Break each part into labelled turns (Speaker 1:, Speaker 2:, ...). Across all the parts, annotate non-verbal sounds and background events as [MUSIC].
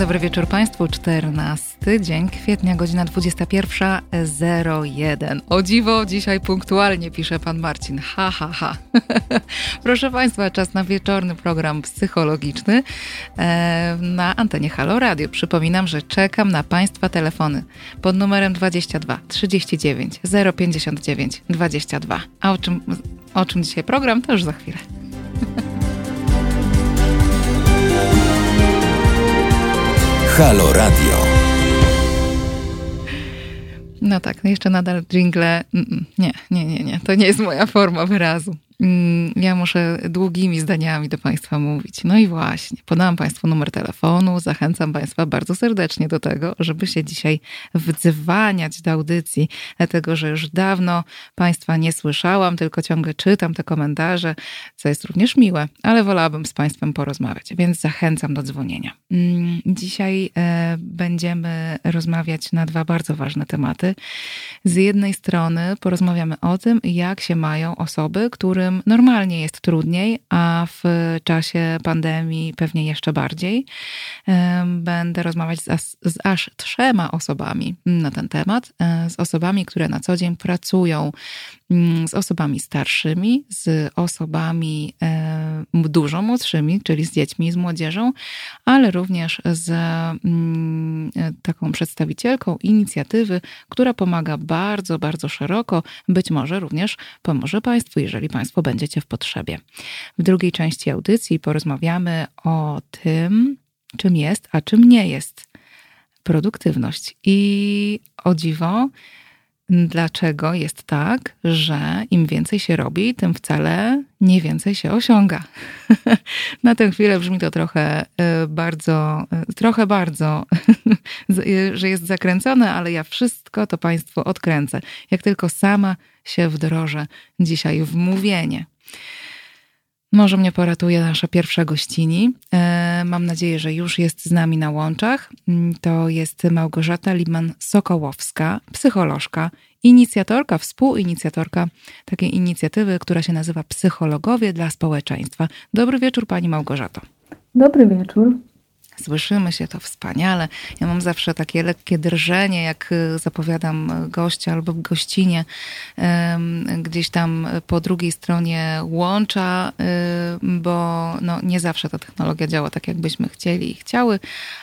Speaker 1: dobry wieczór Państwu. 14 dzień kwietnia, godzina 21.01. O dziwo, dzisiaj punktualnie pisze Pan Marcin. Ha, ha, ha. [LAUGHS] Proszę Państwa, czas na wieczorny program psychologiczny e, na antenie Halo Radio. Przypominam, że czekam na Państwa telefony pod numerem 22 39 059 22. A o czym, o czym dzisiaj program, to już za chwilę. [LAUGHS]
Speaker 2: Halo Radio.
Speaker 1: No tak, no jeszcze nadal jingle. Nie, nie, nie, nie. To nie jest moja forma wyrazu. Mm, ja muszę długimi zdaniami do Państwa mówić. No i właśnie, podałam Państwu numer telefonu. Zachęcam Państwa bardzo serdecznie do tego, żeby się dzisiaj wdzwaniać do audycji, dlatego że już dawno Państwa nie słyszałam, tylko ciągle czytam te komentarze, co jest również miłe, ale wolałabym z Państwem porozmawiać, więc zachęcam do dzwonienia. Mm, dzisiaj e, będziemy rozmawiać na dwa bardzo ważne tematy. Z jednej strony porozmawiamy o tym, jak się mają osoby, którym którym normalnie jest trudniej, a w czasie pandemii pewnie jeszcze bardziej. Będę rozmawiać z, z aż trzema osobami na ten temat, e, z osobami, które na co dzień pracują z osobami starszymi, z osobami dużo młodszymi, czyli z dziećmi, z młodzieżą, ale również z mm, taką przedstawicielką inicjatywy, która pomaga bardzo, bardzo szeroko. Być może również pomoże Państwu, jeżeli Państwo będziecie w potrzebie. W drugiej części audycji porozmawiamy o tym, czym jest, a czym nie jest produktywność. I o dziwo, dlaczego jest tak, że im więcej się robi, tym wcale nie więcej się osiąga. [LAUGHS] Na tę chwilę brzmi to trochę e, bardzo, e, trochę bardzo, [LAUGHS] że jest zakręcone, ale ja wszystko to Państwu odkręcę, jak tylko sama się wdrożę dzisiaj w mówienie. Może mnie poratuje nasza pierwsza gościni. E, mam nadzieję, że już jest z nami na łączach. Mm, to jest Małgorzata Liman-Sokołowska, psycholożka, inicjatorka, współinicjatorka takiej inicjatywy, która się nazywa Psychologowie dla Społeczeństwa. Dobry wieczór Pani Małgorzato.
Speaker 3: Dobry wieczór.
Speaker 1: Słyszymy się to wspaniale. Ja mam zawsze takie lekkie drżenie, jak y, zapowiadam gościa albo gościnie gdzieś tam po drugiej stronie łącza, y, bo no, nie zawsze ta technologia działa tak, jakbyśmy chcieli i chciały,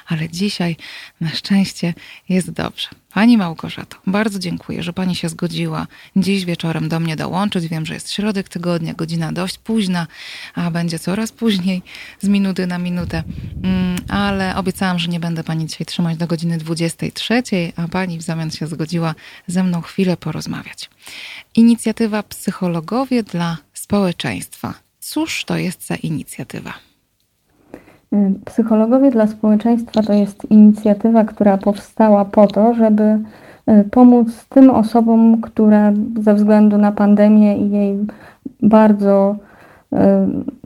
Speaker 1: ale dzisiaj na szczęście jest dobrze. Pani Małgorzato, bardzo dziękuję, że Pani się zgodziła dziś wieczorem do mnie dołączyć. Wiem, że jest środek tygodnia, godzina dość późna, a będzie coraz później, z minuty na minutę. Mm, ale obiecałam, że nie będę Pani dzisiaj trzymać do godziny 23, a Pani w zamian się zgodziła ze mną chwilę porozmawiać. Inicjatywa Psychologowie dla Społeczeństwa. Cóż to jest za inicjatywa?
Speaker 3: Psychologowie dla Społeczeństwa to jest inicjatywa, która powstała po to, żeby y, pomóc tym osobom, które ze względu na pandemię i jej bardzo y,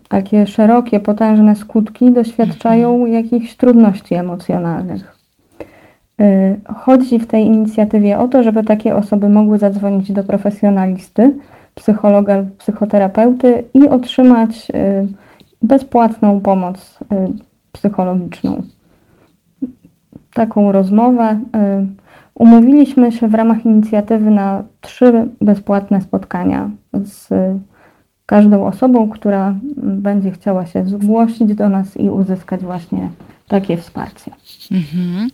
Speaker 3: takie szerokie, potężne skutki doświadczają mhm. jakichś trudności emocjonalnych. Chodzi w tej inicjatywie o to, żeby takie osoby mogły zadzwonić do profesjonalisty, psychologa lub psychoterapeuty i otrzymać bezpłatną pomoc y, psychologiczną. Taką rozmowę y, umówiliśmy się w ramach inicjatywy na trzy bezpłatne spotkania z każdą osobą, która będzie chciała się zgłosić do nas i uzyskać właśnie takie wsparcie. Mhm.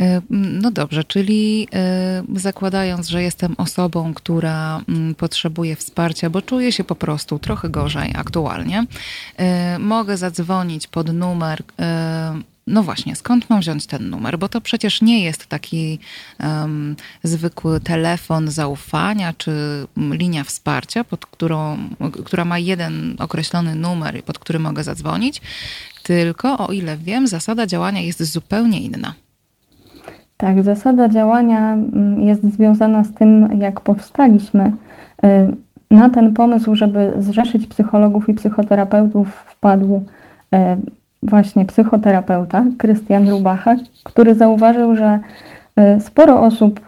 Speaker 1: E, no dobrze, czyli e, zakładając, że jestem osobą, która potrzebuje wsparcia, bo czuję się po prostu trochę gorzej aktualnie, e, mogę zadzwonić pod numer no właśnie, skąd mam wziąć ten numer? Bo to przecież nie jest taki um, zwykły telefon zaufania czy linia wsparcia, pod którą, która ma jeden określony numer, pod który mogę zadzwonić, tylko o ile wiem, zasada działania jest zupełnie inna.
Speaker 3: Tak, zasada działania mm, jest związana z tym, jak powstaliśmy. Y, na ten pomysł, żeby zrzeszyć psychologów i psychoterapeutów, wpadł y, właśnie psychoterapeuta Krystian Rubacha, który zauważył, że y, sporo osób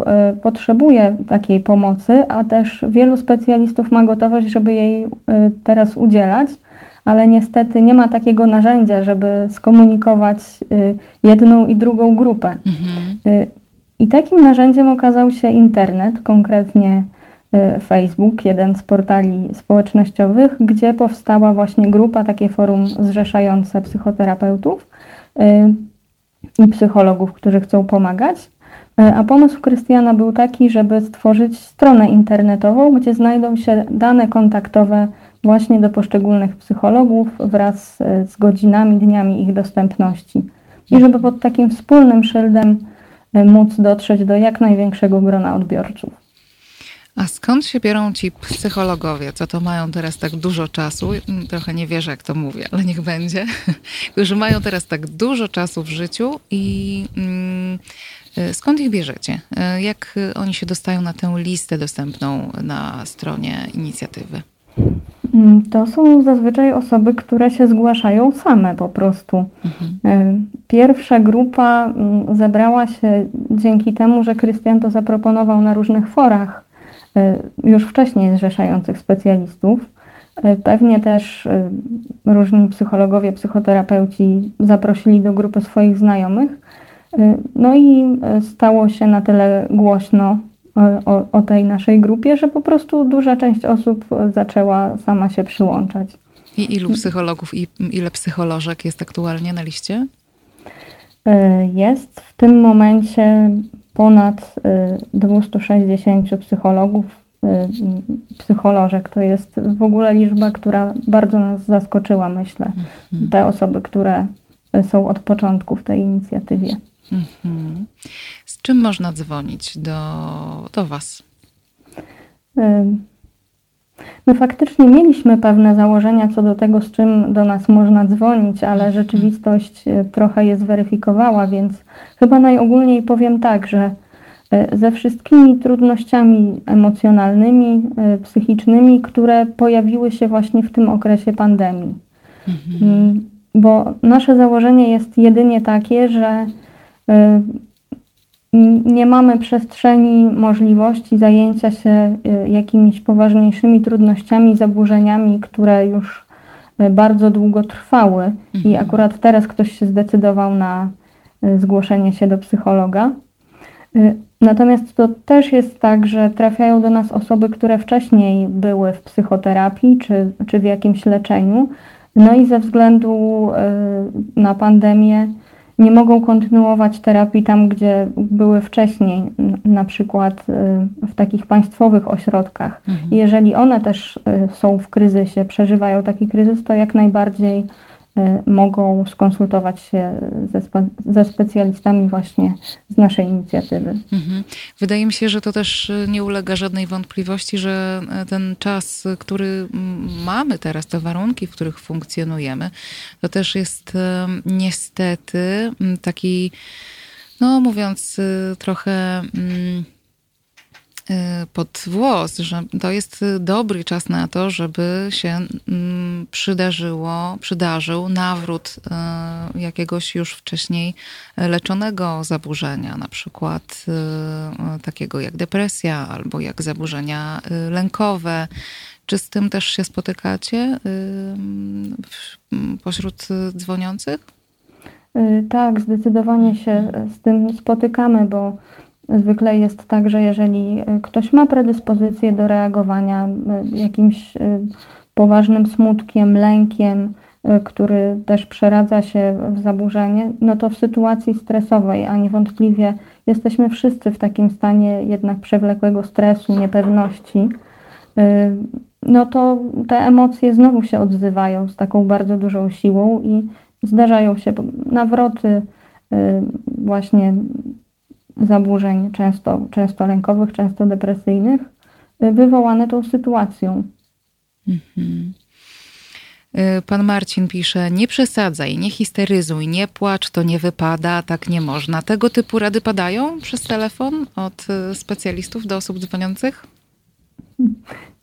Speaker 3: potrzebuje takiej pomocy, a też wielu specjalistów ma gotowość, żeby jej teraz udzielać ale niestety nie ma takiego narzędzia, żeby skomunikować y, jedną i drugą grupę. Mhm. Y, I takim narzędziem okazał się internet, konkretnie y, Facebook, jeden z portali społecznościowych, gdzie powstała właśnie grupa, takie forum zrzeszające psychoterapeutów i psychologów, którzy chcą pomagać. A pomysł Krystiana był taki, żeby stworzyć stronę internetową, gdzie znajdą się dane kontaktowe właśnie do poszczególnych psychologów wraz z godzinami, dniami ich dostępności. I żeby pod takim wspólnym szyldem e, móc dotrzeć do jak największego grona odbiorców.
Speaker 1: A skąd się biorą ci psychologowie, co to mają teraz tak dużo czasu? Mm, trochę nie wierzę, jak to mówię, ale niech będzie. [LAUGHS] Którzy mają teraz tak dużo czasu w życiu i mm, e, skąd ich bierzecie? E, jak oni się dostają na tę listę dostępną na stronie inicjatywy?
Speaker 3: Mm, to są zazwyczaj osoby, które się zgłaszają same po prostu. Mhm. E, pierwsza grupa mm, zebrała się dzięki temu, że Krystian to zaproponował na różnych forach e, już wcześniej zrzeszających specjalistów. E, pewnie też różni psychologowie, psychoterapeuci zaprosili do grupy swoich znajomych. No i stało się na tyle głośno o, o tej naszej grupie, że po prostu duża część osób zaczęła sama się przyłączać.
Speaker 1: I ilu psychologów i ile psycholożek jest aktualnie na liście?
Speaker 3: E, jest w tym momencie ponad 260 e, psychologów, e, psycholożek. To jest w ogóle liczba, która bardzo nas zaskoczyła, myślę. Mhm. Te osoby, które są od początku w tej inicjatywie.
Speaker 1: Czym można dzwonić do, do Was?
Speaker 3: My faktycznie mieliśmy pewne założenia co do tego, z czym do nas można dzwonić, ale mhm. rzeczywistość e, trochę je zweryfikowała, więc chyba najogólniej powiem tak, że e, ze wszystkimi trudnościami emocjonalnymi, e, psychicznymi, które pojawiły się właśnie w tym okresie pandemii. Mhm. Mm, bo nasze założenie jest jedynie takie, że nie mamy przestrzeni, możliwości zajęcia się y, jakimiś poważniejszymi trudnościami, zaburzeniami, które już y, bardzo długo trwały mhm. i akurat teraz ktoś się zdecydował na y, zgłoszenie się do psychologa. Natomiast to też jest tak, że trafiają do nas osoby, które wcześniej były w psychoterapii czy, czy w jakimś leczeniu, no i ze względu na pandemię nie mogą kontynuować terapii tam, gdzie były wcześniej, na przykład y, w takich państwowych ośrodkach. Mhm. Jeżeli one też y, są w kryzysie, przeżywają taki kryzys, to jak najbardziej mogą skonsultować się ze, spe, ze specjalistami właśnie z naszej inicjatywy. Mhm.
Speaker 1: Wydaje mi się, że to też y, nie ulega żadnej wątpliwości, że y, ten czas, który mamy teraz, te warunki, w których funkcjonujemy, to też jest niestety taki, no mówiąc trochę Y, pod włos, że to jest dobry czas na to, żeby się mm, przydarzyło, przydarzył nawrót y, jakiegoś już wcześniej leczonego zaburzenia, na przykład y, takiego jak depresja albo jak zaburzenia lękowe. Czy z tym też się spotykacie pośród dzwoniących?
Speaker 3: Tak, zdecydowanie się z tym spotykamy, bo Zwykle jest tak, że jeżeli e, ktoś ma predyspozycję do reagowania e, jakimś e, poważnym smutkiem, lękiem, który też przeradza się w zaburzenie, no to w sytuacji stresowej, a niewątpliwie jesteśmy wszyscy w takim stanie jednak przewlekłego stresu, niepewności, no to te emocje znowu się odzywają z taką bardzo dużą siłą i zdarzają się nawroty właśnie zaburzeń, często, często lękowych, często depresyjnych, y, wywołane tą sytuacją. Mhm.
Speaker 1: Y, pan Marcin pisze: Nie przesadzaj, nie histeryzuj, nie płacz, to nie wypada, tak nie można. Tego typu rady padają przez telefon od y, specjalistów do osób dzwoniących?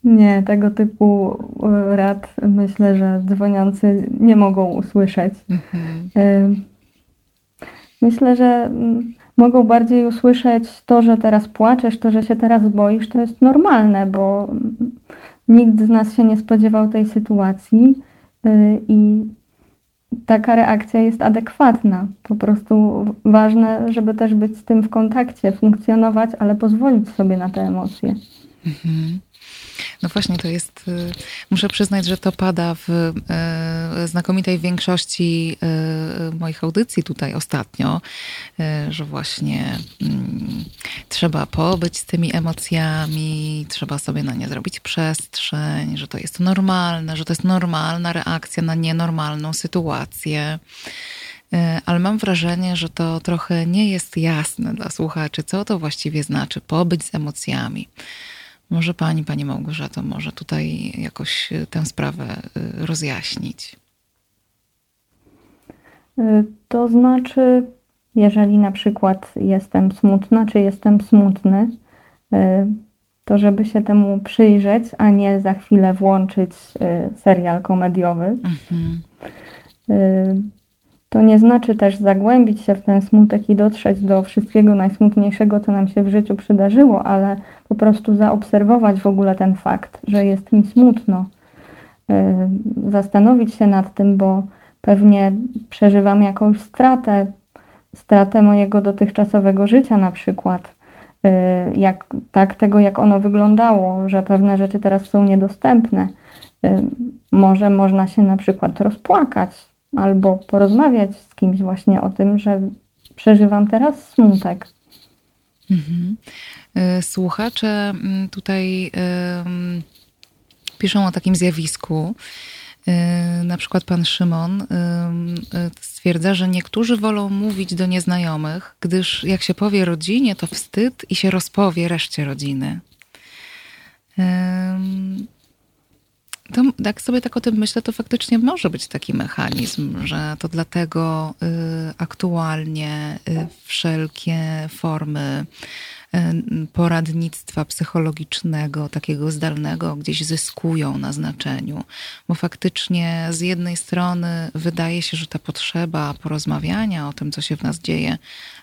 Speaker 3: Nie, tego typu rad myślę, że dzwoniący nie mogą usłyszeć. Mhm. Myślę, że mm, mogą bardziej usłyszeć to, że teraz płaczesz, to, że się teraz boisz, to jest normalne, bo nikt z nas się nie spodziewał tej sytuacji. i taka reakcja jest adekwatna. Po prostu ważne, żeby też być z tym w kontakcie, funkcjonować, ale pozwolić sobie na te emocje. Mhm.
Speaker 1: No właśnie, to jest, y, muszę przyznać, że to pada w y, znakomitej większości y, moich audycji tutaj ostatnio, że właśnie mm, trzeba pobyć z tymi emocjami, trzeba sobie na nie zrobić przestrzeń, że to jest normalne, że to jest normalna reakcja na nienormalną sytuację. Ale mam wrażenie, że to trochę nie jest jasne dla słuchaczy, co to właściwie znaczy pobyć z emocjami. Może pani, pani Małgorzato, może tutaj jakoś y, tę sprawę y, rozjaśnić?
Speaker 3: Y, to znaczy, jeżeli na przykład jestem smutna, czy jestem smutny, to żeby się temu przyjrzeć, a nie za chwilę włączyć serial komediowy. Mhm. To nie znaczy też zagłębić się w ten smutek i dotrzeć do wszystkiego najsmutniejszego, co nam się w życiu przydarzyło, ale po prostu zaobserwować w ogóle ten fakt, że jest mi smutno. Y, zastanowić się nad tym, bo pewnie przeżywam jakąś stratę, stratę mojego dotychczasowego życia na przykład. Y, jak, tak tego, jak ono wyglądało, że pewne rzeczy teraz są niedostępne. Y, może można się na przykład rozpłakać, albo porozmawiać z kimś właśnie o tym, że przeżywam teraz smutek. Mhm.
Speaker 1: E, słuchacze mm, tutaj piszą o takim zjawisku. E, na przykład pan Szymon e, stwierdza, że niektórzy wolą mówić do nieznajomych, gdyż jak się powie rodzinie, to wstyd i się rozpowie reszcie rodziny. To, jak sobie tak o tym myślę, to faktycznie może być taki mechanizm, że to dlatego y, aktualnie y, wszelkie formy y, poradnictwa psychologicznego, takiego zdalnego, gdzieś zyskują na znaczeniu. Bo faktycznie z jednej strony wydaje się, że ta potrzeba porozmawiania o tym, co się w nas dzieje,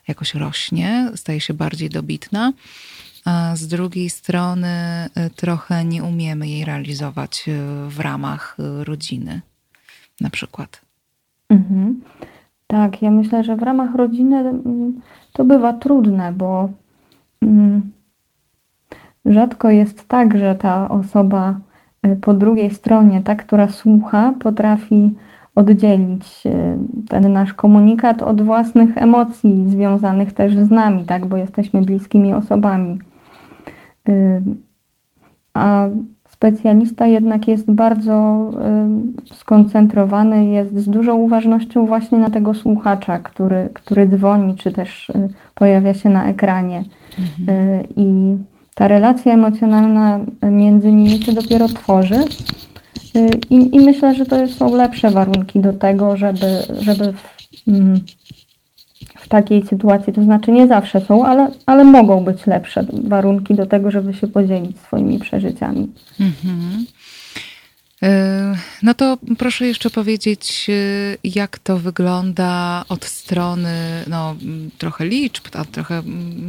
Speaker 1: jakoś rośnie, staje się bardziej dobitna a z drugiej strony y, trochę nie umiemy jej realizować y, w ramach y, rodziny, na przykład.
Speaker 3: Mhm. Tak, ja myślę, że w ramach rodziny mm, to bywa trudne, bo mm, rzadko jest tak, że ta osoba po drugiej stronie, ta, która słucha, potrafi oddzielić ten nasz komunikat od własnych emocji związanych też z nami, tak, bo jesteśmy bliskimi osobami. A specjalista jednak jest bardzo skoncentrowany, jest z dużą uważnością właśnie na tego słuchacza, który, który dzwoni, czy też y, pojawia się na ekranie. Mhm. Y, I ta relacja emocjonalna między nimi się dopiero tworzy. Y, I, I, myślę, że to są lepsze warunki do tego, żeby, żeby mm, takiej sytuacji, to znaczy nie zawsze są, ale, ale mogą być lepsze warunki do tego, żeby się podzielić swoimi przeżyciami. Mhm.
Speaker 1: E, no to proszę jeszcze powiedzieć, e, jak to wygląda od strony no, trochę liczb, a trochę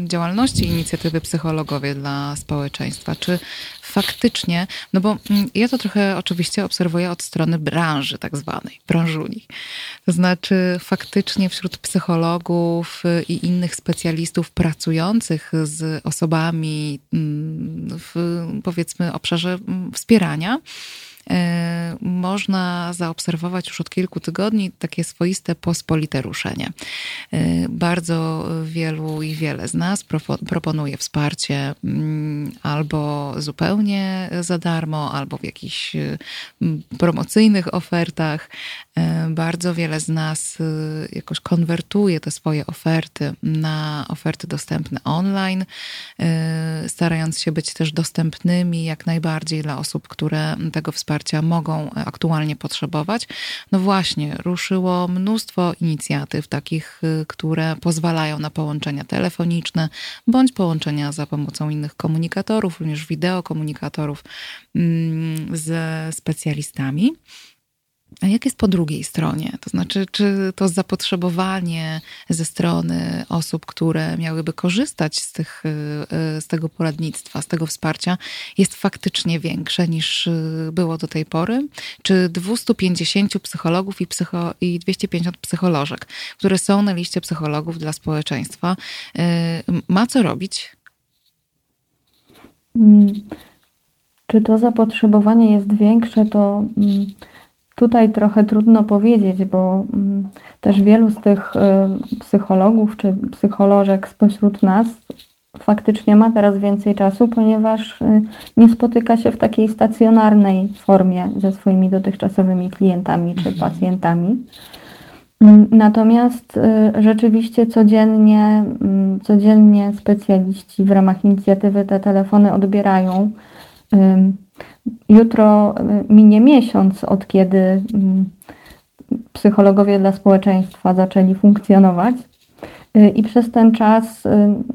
Speaker 1: działalności inicjatywy Psychologowie dla Społeczeństwa. Czy faktycznie, no bo ja to trochę oczywiście obserwuję od strony branży tak zwanej, branżuni. To znaczy faktycznie wśród psychologów i innych specjalistów pracujących z osobami w powiedzmy obszarze wspierania, E, można zaobserwować już od kilku tygodni takie swoiste pospolite ruszenie. E, bardzo wielu i wiele z nas proponuje wsparcie mm, albo zupełnie za darmo, albo w jakichś mm, promocyjnych ofertach. E, bardzo wiele z nas jakoś konwertuje te swoje oferty na oferty dostępne online, starając się być też dostępnymi jak najbardziej dla osób, które tego wsparcia mogą aktualnie potrzebować. No właśnie, ruszyło mnóstwo inicjatyw takich, y, które pozwalają na połączenia telefoniczne bądź połączenia za pomocą innych komunikatorów, również wideokomunikatorów mm, ze specjalistami. A jak jest po drugiej stronie? To znaczy, czy to zapotrzebowanie ze strony osób, które miałyby korzystać z, tych, y, z tego poradnictwa, z tego wsparcia, jest faktycznie większe niż y, było do tej pory? Czy 250 psychologów i, psycho, i 250 psycholożek, które są na liście psychologów dla społeczeństwa, y, ma co robić?
Speaker 3: Hmm. Czy to zapotrzebowanie jest większe, to. Hmm Tutaj trochę trudno powiedzieć, bo mm, też wielu z tych y, psychologów czy psycholożek spośród nas faktycznie ma teraz więcej czasu, ponieważ y, nie spotyka się w takiej stacjonarnej formie ze swoimi dotychczasowymi klientami czy mhm. pacjentami. Mm, natomiast y, rzeczywiście codziennie, mm, codziennie specjaliści w ramach inicjatywy te telefony odbierają. Jutro y, minie miesiąc, od kiedy mm, psychologowie dla społeczeństwa zaczęli funkcjonować. Y, I przez ten czas, y,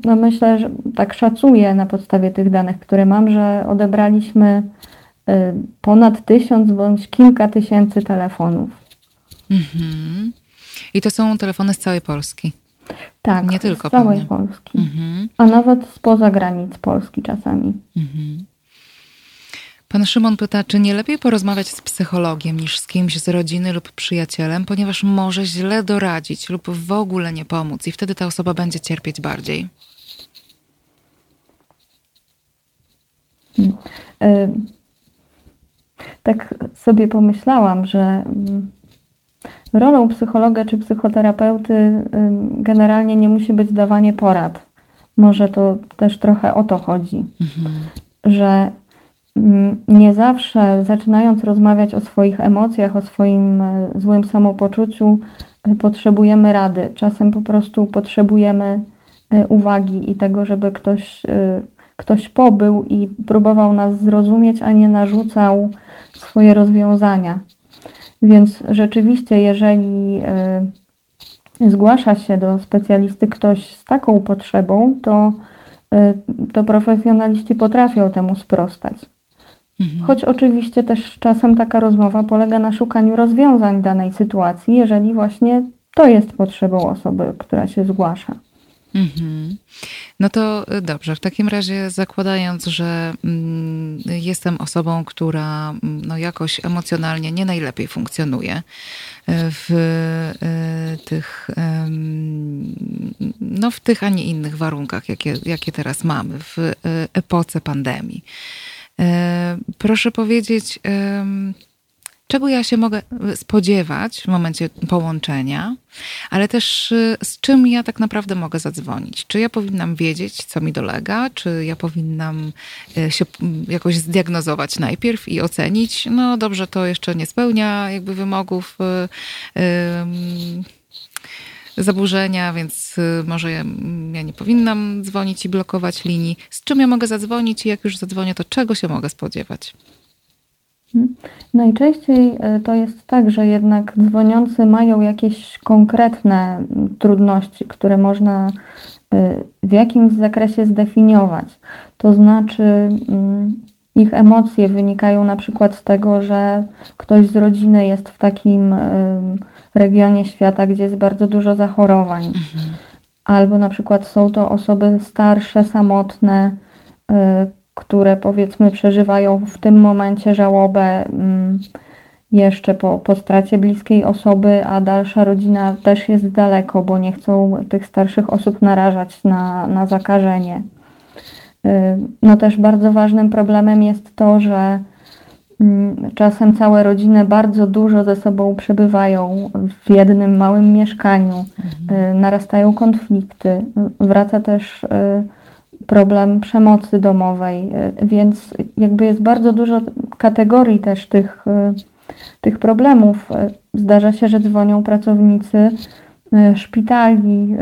Speaker 3: no myślę, że tak szacuję na podstawie tych danych, które mam, że odebraliśmy ponad tysiąc bądź kilka tysięcy telefonów. Mhm.
Speaker 1: I to są telefony z całej Polski.
Speaker 3: Tak,
Speaker 1: nie tylko
Speaker 3: z całej pewnie. Polski, mhm. a nawet spoza granic Polski czasami. Mhm.
Speaker 1: Pan Szymon pyta, czy nie lepiej porozmawiać z psychologiem niż z kimś z rodziny lub przyjacielem, ponieważ może źle doradzić lub w ogóle nie pomóc i wtedy ta osoba będzie cierpieć bardziej.
Speaker 3: Hmm. Y, tak sobie pomyślałam, że mm, rolą psychologa czy psychoterapeuty generalnie nie musi być dawanie porad. Może to też trochę o to chodzi, mhm. że nie zawsze zaczynając rozmawiać o swoich emocjach, o swoim e, złym samopoczuciu, e, potrzebujemy rady. Czasem po prostu potrzebujemy e, uwagi i tego, żeby ktoś, ktoś pobył i próbował nas zrozumieć, a nie narzucał swoje rozwiązania. Więc rzeczywiście, jeżeli zgłasza się do specjalisty ktoś z taką potrzebą, to, to profesjonaliści potrafią temu sprostać. Mhm. Choć oczywiście też czasem taka rozmowa polega na szukaniu rozwiązań danej sytuacji, jeżeli właśnie to jest potrzebą osoby, która się zgłasza. Mhm.
Speaker 1: No to y, dobrze, w takim razie zakładając, że mm, jestem osobą, która mm, no jakoś emocjonalnie nie najlepiej funkcjonuje y, w y, tych, no w tych, a nie innych warunkach, jakie, jakie teraz mamy, w epoce pandemii. E, proszę powiedzieć, czego ja się mogę spodziewać w momencie połączenia, ale też e, z czym ja tak naprawdę mogę zadzwonić? Czy ja powinnam wiedzieć, co mi dolega? Czy ja powinnam e, się jakoś zdiagnozować najpierw i ocenić? No dobrze, to jeszcze nie spełnia jakby wymogów zaburzenia, więc y, może ja, ja, nie powinnam dzwonić i blokować linii. Z czym ja mogę zadzwonić i jak już zadzwonię, to czego się mogę spodziewać?
Speaker 3: Najczęściej y, to jest tak, że jednak dzwoniący mają jakieś konkretne trudności, które można y, w jakimś zakresie zdefiniować. To znaczy, mm, ich emocje wynikają na przykład z tego, że ktoś z rodziny jest w takim regionie świata, gdzie jest bardzo dużo zachorowań. Mhm. Albo na przykład są to osoby starsze, samotne, y, które powiedzmy przeżywają w tym momencie żałobę y, jeszcze po, po stracie bliskiej osoby, a dalsza rodzina też jest daleko, bo nie chcą tych starszych osób narażać na, na zakażenie. Y, no też bardzo ważnym problemem jest to, że Mm, czasem całe rodziny bardzo dużo ze sobą przebywają w jednym małym mieszkaniu, mhm. Y, narastają konflikty, wraca też y, problem przemocy domowej, y, więc jakby jest bardzo dużo kategorii też tych, tych problemów. Zdarza się, że dzwonią pracownicy szpitali,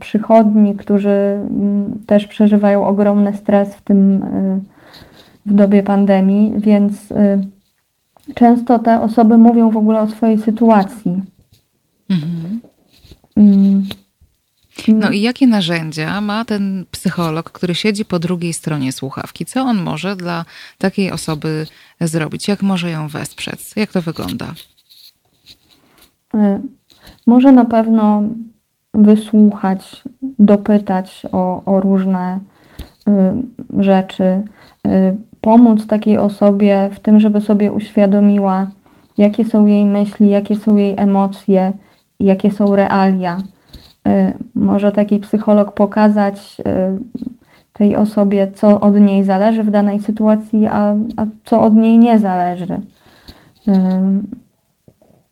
Speaker 3: przychodni, którzy mm, też przeżywają ogromny stres w tym w dobie pandemii, więc y, często te osoby mówią w ogóle o swojej sytuacji. Mhm.
Speaker 1: Mm. No i jakie narzędzia ma ten psycholog, który siedzi po drugiej stronie słuchawki? Co on może dla takiej osoby zrobić? Jak może ją wesprzeć? Jak to wygląda?
Speaker 3: może na pewno wysłuchać, dopytać o, o różne rzeczy, pomóc takiej osobie w tym, żeby sobie uświadomiła, jakie są jej myśli, jakie są jej emocje, jakie są realia. Y, może taki psycholog pokazać y, tej osobie, co od niej zależy w danej sytuacji, a, a co od niej nie zależy. Y,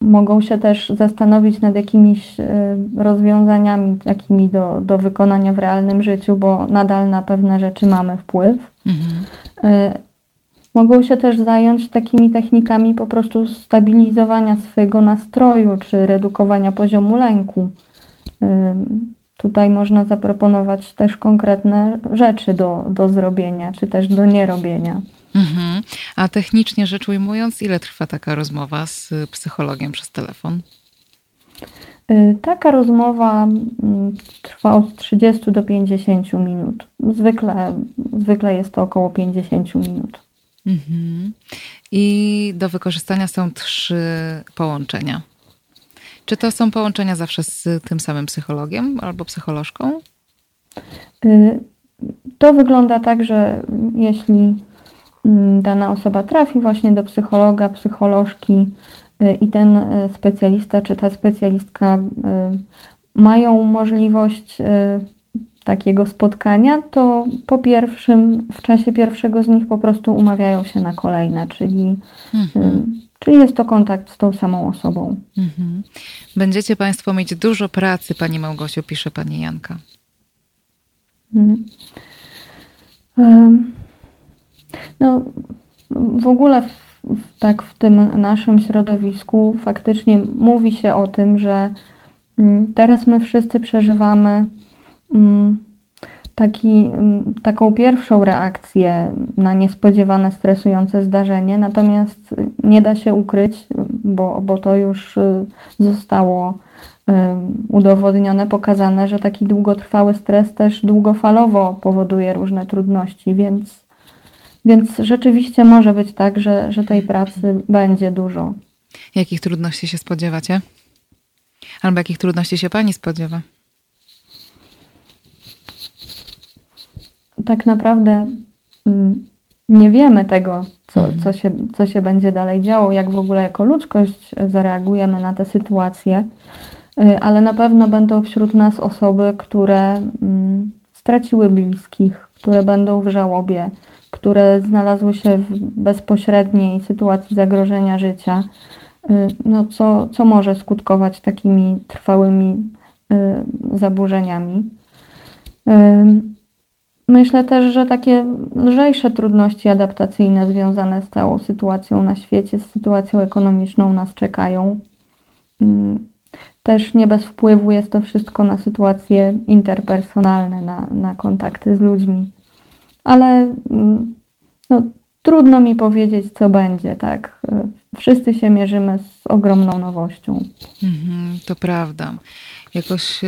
Speaker 3: mogą się też zastanowić nad jakimiś rozwiązaniami takimi do, do wykonania w realnym życiu, bo nadal na pewne rzeczy mamy wpływ. Mhm. Mogą się też zająć takimi technikami po prostu stabilizowania swojego nastroju czy redukowania poziomu lęku. Tutaj można zaproponować też konkretne rzeczy do, do zrobienia, czy też do nierobienia.
Speaker 1: Mhm. A technicznie rzecz ujmując, ile trwa taka rozmowa z psychologiem przez telefon?
Speaker 3: Y, taka rozmowa mm, trwa od 30 do 50 minut. Zwykle, zwykle jest to około 50 minut. Mhm.
Speaker 1: I do wykorzystania są trzy połączenia. Czy to są połączenia zawsze z tym samym psychologiem albo psycholożką?
Speaker 3: Y, to wygląda tak, że jeśli mm, dana osoba trafi właśnie do psychologa, psycholożki i ten y, specjalista czy ta specjalistka mają możliwość takiego spotkania, to po pierwszym, w czasie pierwszego z nich po prostu umawiają się na kolejne, czyli, mhm. czyli jest to kontakt z tą samą osobą. Mhm.
Speaker 1: Będziecie Państwo mieć dużo pracy, Pani Małgosiu, pisze Pani Janka.
Speaker 3: Mhm. No, w ogóle tak w tym naszym środowisku faktycznie mówi się o tym, że mm, teraz my wszyscy przeżywamy Mm, taki, mm, taką pierwszą reakcję na niespodziewane, stresujące zdarzenie, natomiast nie da się ukryć, bo, bo to już y, zostało y, udowodnione, pokazane, że taki długotrwały stres też długofalowo powoduje różne trudności, więc, więc rzeczywiście może być tak, że, że tej pracy będzie dużo.
Speaker 1: Jakich trudności się spodziewacie? Albo jakich trudności się Pani spodziewa?
Speaker 3: tak naprawdę mm, nie wiemy tego, co, mhm. co, się, co się będzie dalej działo, jak w ogóle jako ludzkość zareagujemy na tę sytuację, y, ale na pewno będą wśród nas osoby, które mm, straciły bliskich, które będą w żałobie, które znalazły się w bezpośredniej sytuacji zagrożenia życia, y, no co, co może skutkować takimi trwałymi y, zaburzeniami. Myślę też, że takie lżejsze trudności adaptacyjne związane z całą sytuacją na świecie, z sytuacją ekonomiczną nas czekają. Też nie bez wpływu jest to wszystko na sytuacje interpersonalne, na, na kontakty z ludźmi. Ale mm, no, trudno mi powiedzieć, co będzie, tak? Wszyscy się mierzymy z ogromną nowością.
Speaker 1: Mhm, to prawda jakoś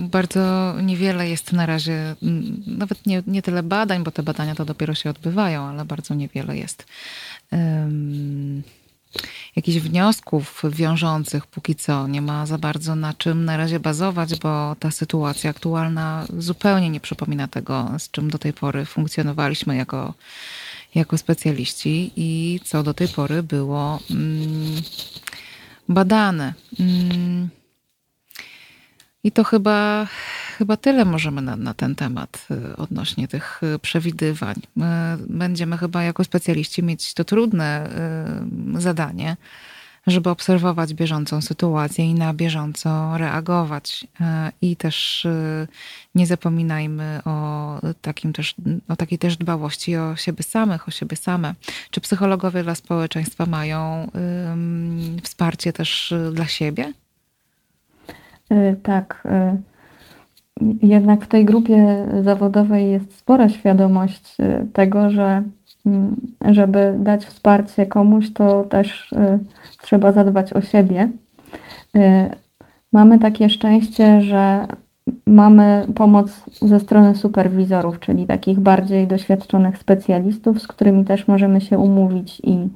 Speaker 1: bardzo niewiele jest na razie, nawet nie, nie tyle badań, bo te badania to dopiero się odbywają, ale bardzo niewiele jest um, jakichś wniosków wiążących póki co. Nie ma za bardzo na czym na razie bazować, bo ta sytuacja aktualna zupełnie nie przypomina tego, z czym do tej pory funkcjonowaliśmy jako, jako specjaliści i co do tej pory było um, badane. Um, i to chyba, chyba tyle możemy na, na ten temat y, odnośnie tych y, przewidywań. My będziemy chyba jako specjaliści mieć to trudne y, zadanie, żeby obserwować bieżącą sytuację i na bieżąco reagować. I też nie zapominajmy o, takim też, o takiej też dbałości o siebie samych, o siebie same. Czy psychologowie dla społeczeństwa mają wsparcie też dla siebie?
Speaker 3: Y, tak. Y, jednak w tej grupie zawodowej jest spora świadomość y, tego, że mm, żeby dać wsparcie komuś, to też trzeba zadbać o siebie. Mamy takie szczęście, że mamy pomoc ze strony superwizorów, czyli takich bardziej doświadczonych specjalistów, z którymi też możemy się umówić i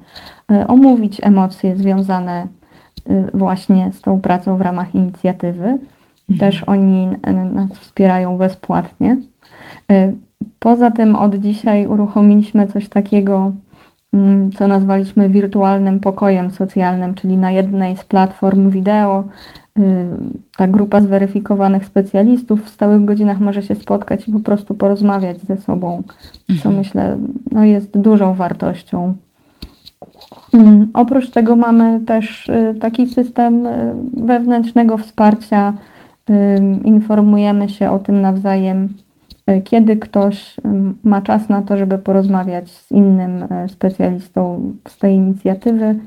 Speaker 3: omówić emocje związane właśnie z tą pracą w ramach inicjatywy. Mhm. Też oni nas wspierają bezpłatnie. Poza tym od dzisiaj uruchomiliśmy coś takiego, mm, co nazwaliśmy wirtualnym pokojem socjalnym, czyli na jednej z platform wideo y, ta grupa zweryfikowanych specjalistów w stałych godzinach może się spotkać i po prostu porozmawiać ze sobą, co mhm. myślę no jest dużą wartością. Mm, oprócz tego mamy też y, taki system y, wewnętrznego wsparcia. Informujemy się o tym nawzajem E, kiedy ktoś ma czas na to, żeby porozmawiać z innym specjalistą z tej inicjatywy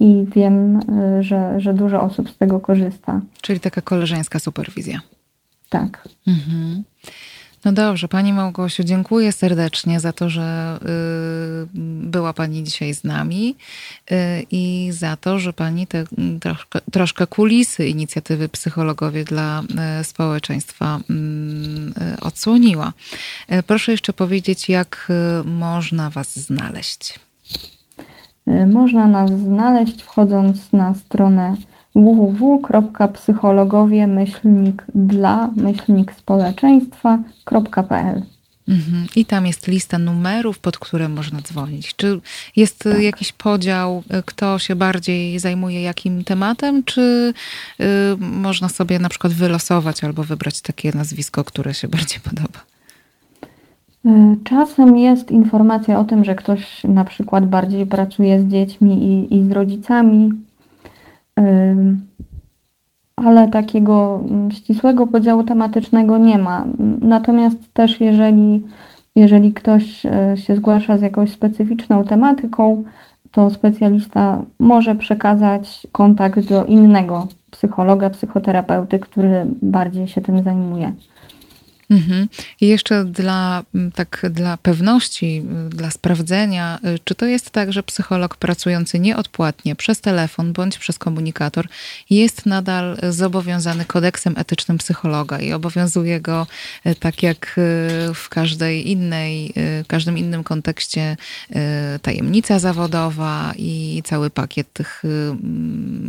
Speaker 3: i wiem, że, że dużo osób z tego korzysta.
Speaker 1: Czyli taka koleżeńska superwizja.
Speaker 3: Tak.
Speaker 1: Mhm. No dobrze, Pani Małgosiu, dziękuję serdecznie za to, że y, była Pani dzisiaj z nami y, i za to, że Pani te troszkę, troszkę kulisy inicjatywy Psychologowie dla y, Społeczeństwa mm, odsłoniła. Proszę jeszcze powiedzieć, jak można Was znaleźć.
Speaker 3: Można nas znaleźć wchodząc na stronę www.psychologowie myślnik dla myślnik społeczeństwa.pl
Speaker 1: mhm. I tam jest lista numerów, pod które można dzwonić. Czy jest tak. jakiś podział, y, kto się bardziej zajmuje jakim tematem, czy y, można sobie na przykład wylosować albo wybrać takie nazwisko, które się [LAUGHS] bardziej podoba?
Speaker 3: Y, czasem jest informacja o tym, że ktoś na przykład bardziej pracuje z dziećmi i, i z rodzicami, ale takiego mm, ścisłego podziału tematycznego nie ma. Natomiast też jeżeli, jeżeli ktoś e, się zgłasza z jakąś specyficzną tematyką, to specjalista może przekazać kontakt do innego psychologa, psychoterapeuty, który bardziej się tym zajmuje.
Speaker 1: Mhm. I jeszcze dla, tak dla pewności, dla sprawdzenia, y, czy to jest tak, że psycholog pracujący nieodpłatnie przez telefon bądź przez komunikator jest nadal zobowiązany kodeksem etycznym psychologa i obowiązuje go y, tak jak y, w każdej innej, w każdym innym kontekście tajemnica zawodowa i cały pakiet tych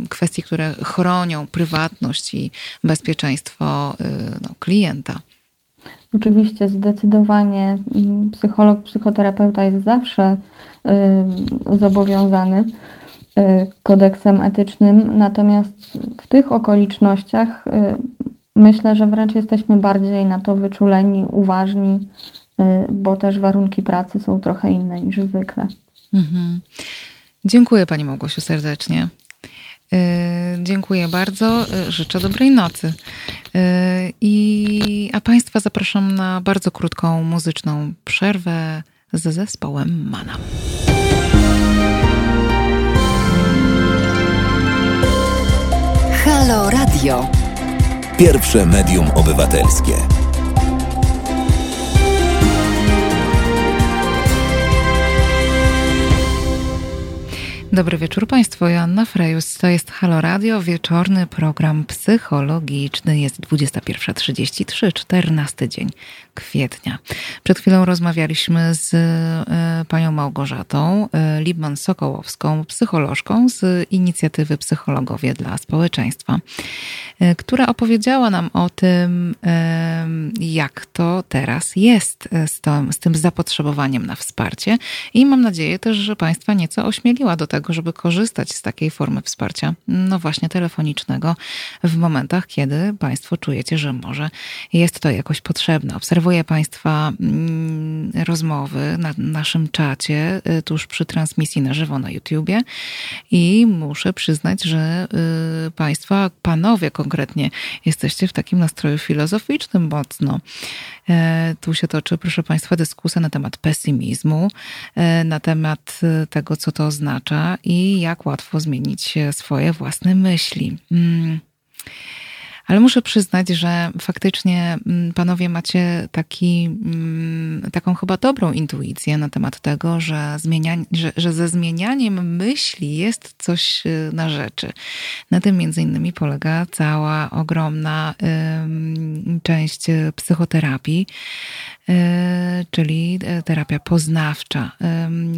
Speaker 1: kwestii, które chronią prywatność i bezpieczeństwo no, klienta.
Speaker 3: Oczywiście zdecydowanie mm, psycholog, psychoterapeuta jest zawsze y, zobowiązany y, kodeksem etycznym, natomiast w tych okolicznościach y, myślę, że wręcz jesteśmy bardziej na to wyczuleni, uważni, bo też warunki pracy są trochę inne niż zwykle. Mhm.
Speaker 1: Dziękuję Pani Małgosiu serdecznie. Y, dziękuję bardzo. Y, życzę dobrej nocy. Y, I, a Państwa zapraszam na bardzo krótką muzyczną przerwę ze zespołem Manam.
Speaker 2: Halo Radio. Pierwsze medium obywatelskie.
Speaker 1: Dobry wieczór Państwu, Joanna Frejus. To jest Halo Radio, wieczorny program psychologiczny. Jest 21.33, 14 dzień kwietnia. Przed chwilą rozmawialiśmy z e, panią Małgorzatą e, Libman-Sokołowską, psycholożką z inicjatywy Psychologowie dla Społeczeństwa, e, która opowiedziała nam o tym, jak to teraz jest z, to, z tym zapotrzebowaniem na wsparcie i mam nadzieję też, że Państwa nieco ośmieliła do tego, żeby korzystać z takiej formy wsparcia, no właśnie telefonicznego, w momentach, kiedy Państwo czujecie, że może jest to jakoś potrzebne. Obserwuję Państwa mm, rozmowy na naszym czacie y, tuż przy transmisji na żywo na YouTubie i muszę przyznać, że y, Państwa, panowie konkretnie, jesteście w takim nastroju filozoficznym mocno. E, tu się toczy, proszę Państwa, dyskusja na temat pesymizmu, e, na temat e, tego, co to oznacza i jak łatwo zmienić swoje własne myśli. Mm. Ale muszę przyznać, że faktycznie mm, panowie macie taki, mm, taką chyba dobrą intuicję na temat tego, że, zmienia, że, że ze zmienianiem myśli jest coś y, na rzeczy. Na tym między innymi polega cała ogromna część psychoterapii, y, czyli y, terapia poznawcza,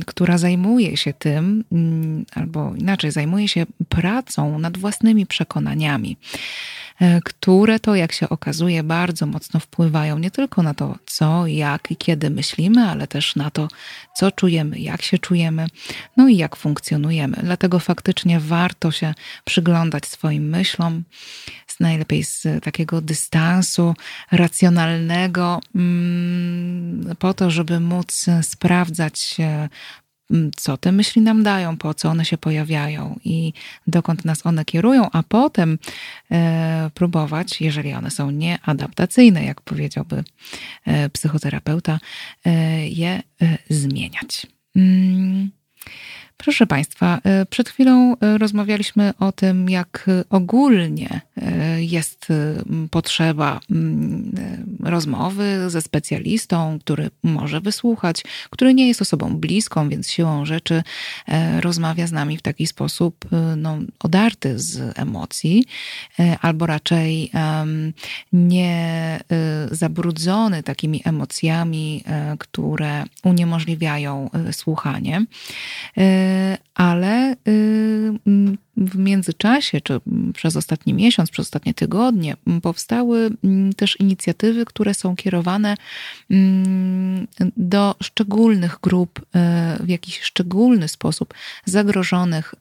Speaker 1: która zajmuje się tym, mm, albo inaczej, zajmuje się pracą nad własnymi przekonaniami. E, które to, jak się okazuje, bardzo mocno wpływają nie tylko na to, co, jak i kiedy myślimy, ale też na to, co czujemy, jak się czujemy, no i jak funkcjonujemy. Dlatego faktycznie warto się przyglądać swoim myślom, najlepiej z takiego dystansu racjonalnego, mm, po to, żeby móc sprawdzać co te myśli nam dają, po co one się pojawiają i dokąd nas one kierują, a potem e, próbować, jeżeli one są nieadaptacyjne, jak powiedziałby e, psychoterapeuta, e, je zmieniać. Proszę Państwa, e, przed chwilą e, rozmawialiśmy o tym, jak ogólnie e, jest potrzeba rozmowy ze specjalistą, który może wysłuchać, który nie jest osobą bliską, więc siłą rzeczy rozmawia z nami w taki sposób no, odarty z emocji, albo raczej nie zabrudzony takimi emocjami, które uniemożliwiają słuchanie ale y, w międzyczasie, czy przez ostatni miesiąc, przez ostatnie tygodnie, powstały też inicjatywy, które są kierowane do szczególnych grup, y, w jakiś szczególny sposób zagrożonych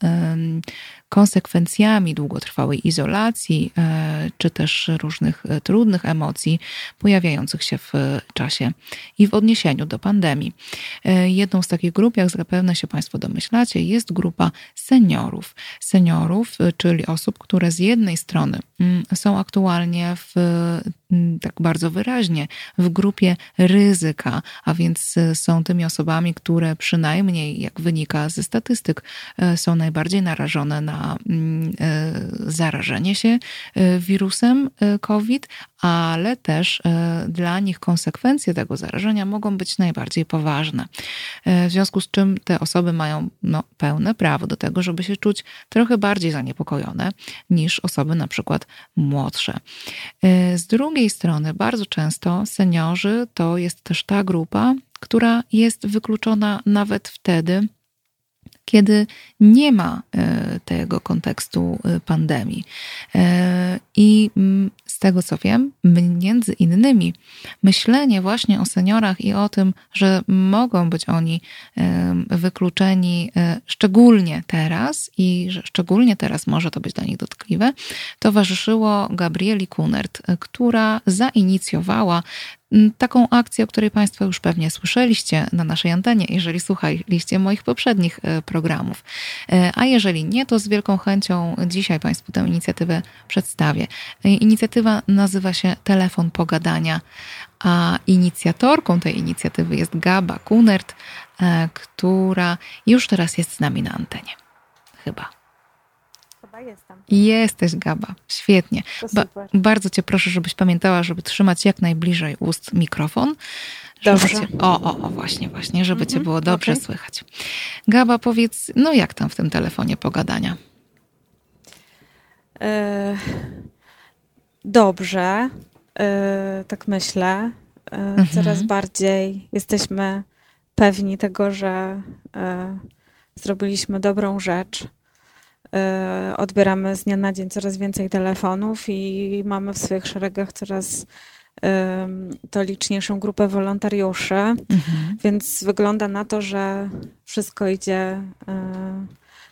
Speaker 1: konsekwencjami długotrwałej izolacji, e, czy też różnych e, trudnych emocji pojawiających się w czasie i w odniesieniu do pandemii. E, jedną z takich grup, jak zapewne się Państwo domyślacie, jest grupa. Seniorów, czyli osób, które z jednej strony mm, są aktualnie w mm, tak bardzo wyraźnie w grupie ryzyka, a więc są tymi osobami, które przynajmniej, jak wynika ze statystyk, są najbardziej narażone na Mm, zarażenie się wirusem COVID, ale też dla nich konsekwencje tego zarażenia mogą być najbardziej poważne. W związku z czym te osoby mają no, pełne prawo do tego, żeby się czuć trochę bardziej zaniepokojone niż osoby na przykład młodsze. Z drugiej strony, bardzo często seniorzy to jest też ta grupa, która jest wykluczona nawet wtedy, kiedy nie ma e, tego kontekstu e, pandemii. E, I mm, z tego co wiem, między innymi myślenie właśnie o seniorach i o tym, że mogą być oni wykluczeni szczególnie teraz i że szczególnie teraz może to być dla nich dotkliwe, towarzyszyło Gabrieli Kunert, która zainicjowała taką akcję, o której Państwo już pewnie słyszeliście na naszej antenie, jeżeli słuchaliście moich poprzednich e, programów. E, a jeżeli nie, to z wielką chęcią dzisiaj Państwu tę inicjatywę przedstawię. E, inicjatywa nazywa się Telefon Pogadania, a inicjatorką tej inicjatywy jest Gaba Kunert, która już teraz jest z nami na antenie. Chyba jestem. Jesteś, Gaba. Świetnie. Ba bardzo cię proszę, żebyś pamiętała, żeby trzymać jak najbliżej ust mikrofon.
Speaker 4: Dobrze.
Speaker 1: Cię, o, o, o, właśnie, właśnie, żeby cię mhm, było dobrze okay. słychać. Gaba, powiedz, no jak tam w tym telefonie pogadania?
Speaker 4: E, dobrze, e, tak myślę. E, mhm. Coraz bardziej jesteśmy pewni tego, że zrobiliśmy dobrą rzecz E, odbieramy z dnia na dzień coraz więcej telefonów i mamy w swoich szeregach coraz to liczniejszą grupę wolontariuszy, mhm. więc wygląda na to, że wszystko idzie e,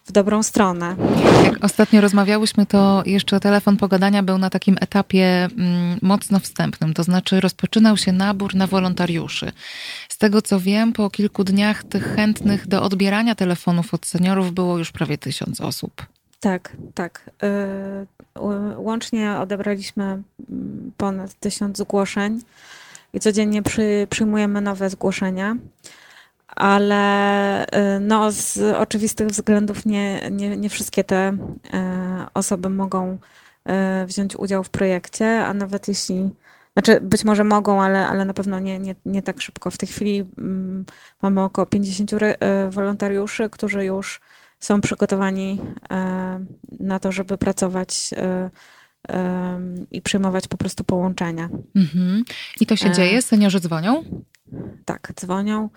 Speaker 4: w dobrą stronę.
Speaker 1: Jak ostatnio rozmawiałyśmy, to jeszcze telefon pogadania był na takim etapie mm, mocno wstępnym, to znaczy rozpoczynał się nabór na wolontariuszy. Z tego co wiem, po kilku dniach tych chętnych do odbierania telefonów od seniorów było już prawie tysiąc osób.
Speaker 4: Tak, tak. Y, łącznie odebraliśmy mm, ponad tysiąc zgłoszeń i codziennie przy, przyjmujemy nowe zgłoszenia, ale y, no, z oczywistych względów nie, nie, nie wszystkie te y, osoby mogą wziąć udział w projekcie, a nawet jeśli znaczy, być może mogą, ale, ale na pewno nie, nie, nie tak szybko. W tej chwili mm, mamy około 50 wolontariuszy, którzy już są przygotowani na to, żeby pracować i przyjmować po prostu połączenia. Mhm.
Speaker 1: I to się dzieje? Seniorzy dzwonią?
Speaker 4: Tak, dzwonią.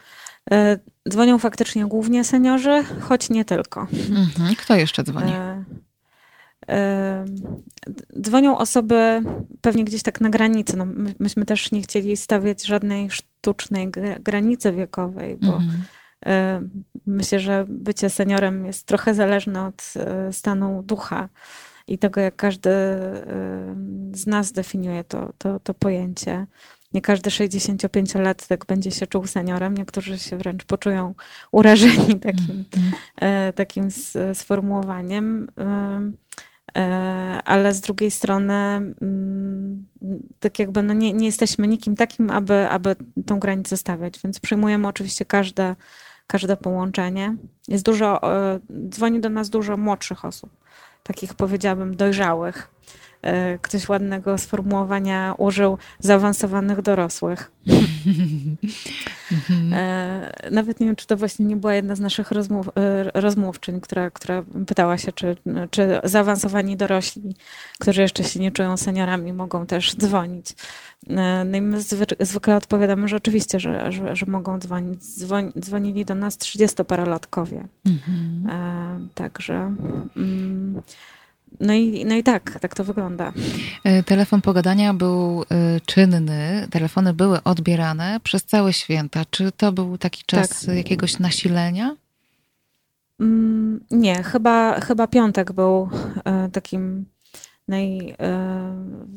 Speaker 4: E, dzwonią faktycznie głównie seniorzy, choć nie tylko.
Speaker 1: Mhm. Kto jeszcze dzwoni? E,
Speaker 4: e, dzwonią osoby pewnie gdzieś tak na granicy. No, my, myśmy też nie chcieli stawiać żadnej sztucznej granicy wiekowej, bo mhm. myślę, że bycie seniorem jest trochę zależne od stanu ducha i tego, jak każdy z nas definiuje to, to, to pojęcie. Nie każdy 65-latek będzie się czuł seniorem, niektórzy się wręcz poczują urażeni [LAUGHS] takim, mm. takim sformułowaniem. E, ale z drugiej strony, mm, tak jakby no nie, nie jesteśmy nikim takim, aby, aby tą granicę stawiać, więc przyjmujemy oczywiście każde, każde połączenie. Jest dużo, dzwoni do nas dużo młodszych osób, takich powiedziałabym dojrzałych E, ktoś ładnego sformułowania użył zaawansowanych dorosłych. [LAUGHS] E, nawet nie wiem, czy to właśnie nie była jedna z naszych rozmów, e, rozmówczyń, która, która pytała się, czy, czy zaawansowani dorośli, którzy jeszcze się nie czują seniorami, mogą też dzwonić. No i my zwykle odpowiadamy, że oczywiście, że, że, że mogą dzwonić. dzwonili do nas 30-parolatkowie. Mhm. Także. Mm, no i, no i tak, tak to wygląda.
Speaker 1: E, telefon pogadania był e, czynny, telefony były odbierane przez całe święta. Czy to był taki czas tak. jakiegoś nasilenia?
Speaker 4: Mm, nie, chyba, chyba piątek był e, takim naj,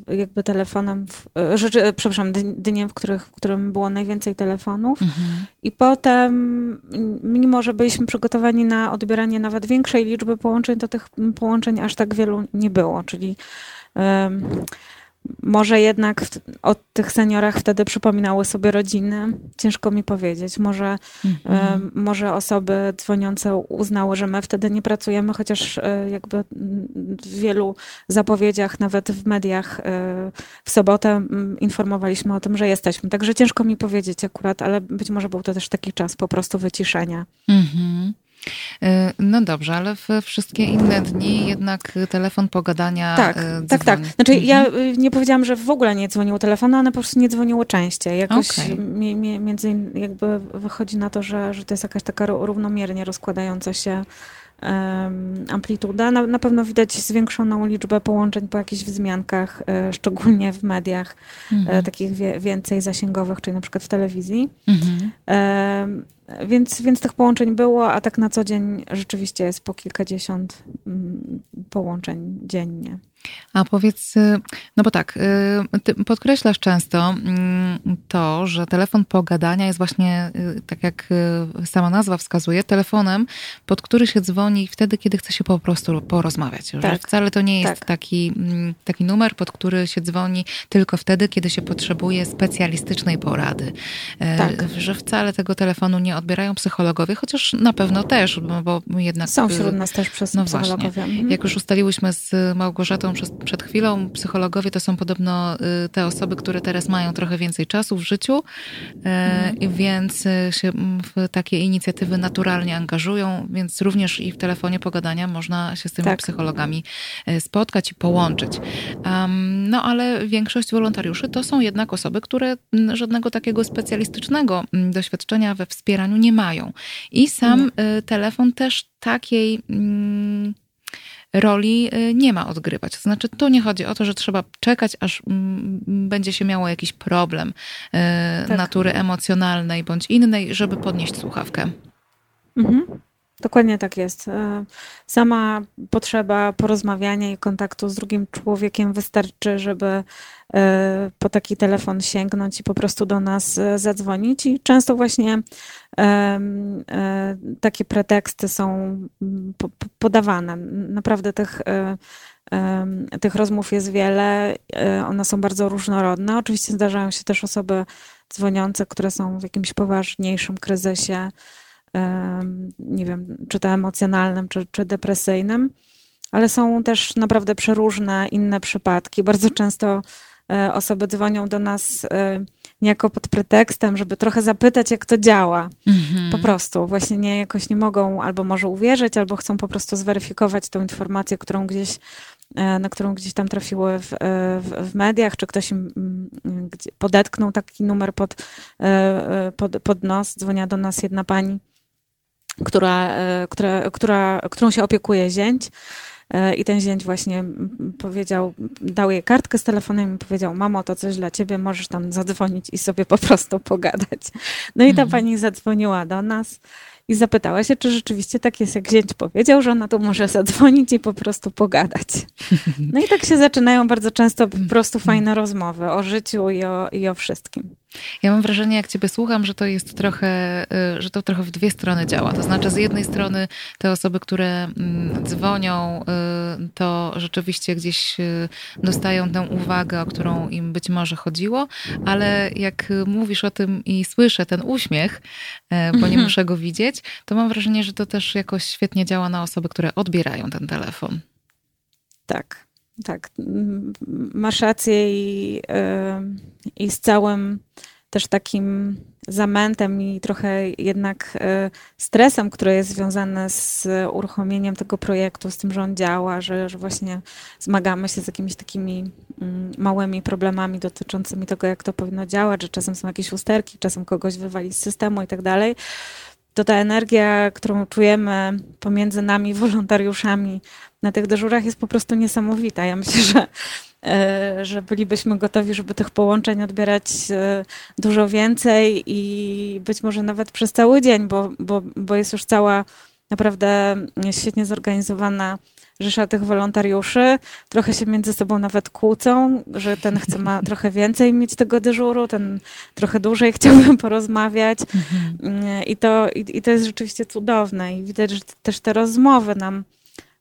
Speaker 4: e, jakby telefonem, w, e, rzeczy, przepraszam, dniem, w, których, w którym było najwięcej telefonów. Mhm. I potem, mimo że byliśmy przygotowani na odbieranie nawet większej liczby połączeń, to tych połączeń aż tak wielu nie było. Czyli może jednak o tych seniorach wtedy przypominały sobie rodziny. Ciężko mi powiedzieć. Może, mhm. może osoby dzwoniące uznały, że my wtedy nie pracujemy, chociaż e, jakby w wielu zapowiedziach, nawet w mediach e, w sobotę informowaliśmy o tym, że jesteśmy. Także ciężko mi powiedzieć akurat, ale być może był to też taki czas po prostu wyciszenia. Mhm.
Speaker 1: E, no dobrze, ale w wszystkie inne dni jednak telefon pogadania.
Speaker 4: Tak, dzwoni. tak, tak. Znaczy mhm. ja y, nie powiedziałam, że w ogóle nie dzwoniło telefon, one po prostu nie dzwoniło częściej. Jakoś okay. mi, mi, między jakby wychodzi na to, że, że to jest jakaś taka równomiernie rozkładająca się amplituda. Na, na, pewno widać zwiększoną liczbę połączeń po jakichś wzmiankach, e, szczególnie w mediach e, mhm. takich wie, więcej zasięgowych, czyli na przykład w telewizji. Mhm. Więc, więc tych połączeń było, a tak na co dzień rzeczywiście jest po kilkadziesiąt mm, połączeń dziennie.
Speaker 1: A powiedz, y, no bo tak, y, ty podkreślasz często mm, to, że telefon pogadania jest właśnie, y, tak jak sama nazwa wskazuje, telefonem, pod który się dzwoni wtedy, kiedy chce się po prostu porozmawiać. Tak. Że wcale to nie jest tak. taki, mm, taki numer, pod który się dzwoni tylko wtedy, kiedy się potrzebuje specjalistycznej porady. Tak. Że wcale tego telefonu nie odbierają psychologowie, chociaż na pewno też, bo, jednak...
Speaker 4: Są wśród nas też przez no psychologowie.
Speaker 1: Właśnie. Mhm. Jak już ustaliłyśmy z Małgorzatą przez, przed chwilą, psychologowie to są podobno y, te osoby, które teraz mają trochę więcej czasu w życiu, mm. więc y, się w takie inicjatywy naturalnie angażują, więc również i w telefonie pogadania można się z tymi tak. psychologami spotkać i połączyć. No ale większość wolontariuszy to są jednak osoby, które żadnego takiego specjalistycznego doświadczenia we wspieraniu nie mają. I sam nie. telefon też takiej roli y, nie ma odgrywać. To znaczy, tu nie chodzi o to, że trzeba czekać, aż mm, będzie się miało jakiś problem y, tak. natury emocjonalnej bądź innej, żeby podnieść słuchawkę. Mhm.
Speaker 4: Dokładnie tak jest. E, sama potrzeba porozmawiania i kontaktu z drugim człowiekiem wystarczy, żeby e, po taki telefon sięgnąć i po prostu do nas e, zadzwonić. I często właśnie takie preteksty są podawane. Naprawdę tych, tych rozmów jest wiele, one są bardzo różnorodne. Oczywiście zdarzają się też osoby dzwoniące, które są w jakimś poważniejszym kryzysie nie wiem, czy to emocjonalnym, czy, czy depresyjnym, ale są też naprawdę przeróżne inne przypadki. Bardzo często osoby dzwonią do nas niejako pod pretekstem, żeby trochę zapytać, jak to działa. Mhm. Po prostu. Właśnie nie, jakoś nie mogą albo może uwierzyć, albo chcą po prostu zweryfikować tą informację, którą gdzieś e, na którą gdzieś tam trafiły w, e, w, w mediach, czy ktoś im mm, podetknął taki numer pod, e, pod, pod nos. Dzwonia do nas jedna pani, która, która, która, którą się opiekuje zięć E, I ten zięć właśnie powiedział, dał jej kartkę z telefonem i powiedział, mamo, to coś dla ciebie, możesz tam zadzwonić i sobie po prostu pogadać. No i ta mhm. pani zadzwoniła do nas i zapytała się, czy rzeczywiście tak jest, jak zięć powiedział, że ona tu może zadzwonić i po prostu pogadać. [LAUGHS] No i tak się zaczynają bardzo często po prostu fajne rozmowy o życiu i o, i o wszystkim.
Speaker 1: Ja mam wrażenie, jak ciebie słucham, że to jest trochę, y, że to trochę w dwie strony działa. To znaczy, z jednej strony te osoby, które mm, dzwonią, y, to rzeczywiście gdzieś y, dostają tę uwagę, o którą im być może chodziło, ale jak mówisz o tym i słyszę ten uśmiech, bo nie mhm. muszę go widzieć, to mam wrażenie, że to też jakoś świetnie działa na osoby, które odbierają ten telefon.
Speaker 4: Tak, tak. Masz rację i, i z całym też takim zamętem i trochę jednak e, stresem, który jest związany z uruchomieniem tego projektu, z tym, że on działa, że, że właśnie zmagamy się z jakimiś takimi mm, małymi problemami dotyczącymi tego, jak to powinno działać, że czasem są jakieś usterki, czasem kogoś wywali z systemu i tak dalej. To ta energia, którą czujemy pomiędzy nami, [LAUGHS] wolontariuszami na tych dyżurach jest po prostu niesamowita. Ja myślę, że E, że bylibyśmy gotowi, żeby tych połączeń odbierać e, dużo więcej i być może nawet przez cały dzień, bo, bo, bo jest już cała naprawdę świetnie zorganizowana rzesza tych wolontariuszy. Trochę się między sobą nawet kłócą, że ten chce ma [LAUGHS] trochę więcej mieć tego dyżuru, ten trochę dłużej chciałbym porozmawiać. Mhm. I, to, i, I to jest rzeczywiście cudowne. I widać, że też te rozmowy nam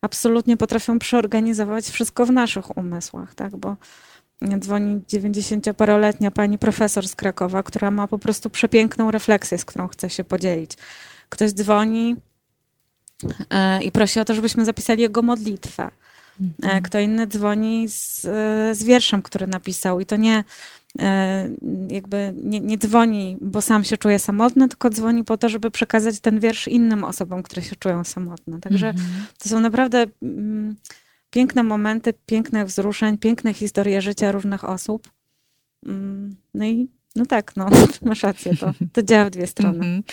Speaker 4: absolutnie potrafią przeorganizować wszystko w naszych umysłach, tak? Bo dzwoni 90-paroletnia pani profesor z Krakowa, która ma po prostu przepiękną refleksję, z którą chce się podzielić. Ktoś dzwoni e, i prosi o to, żebyśmy zapisali jego modlitwę. E, mhm. Kto inny dzwoni z, z wierszem, który napisał i to nie E, jakby nie, nie, dzwoni, bo sam się czuje samotny, tylko dzwoni po to, żeby przekazać ten wiersz innym osobom, które się czują samotne. Także -hmm. to są naprawdę mm, piękne momenty, pięknych wzruszeń, piękne historie życia różnych osób. Mm, no i no tak, no, [LAUGHS] masz rację, to, to działa w dwie strony. -hmm.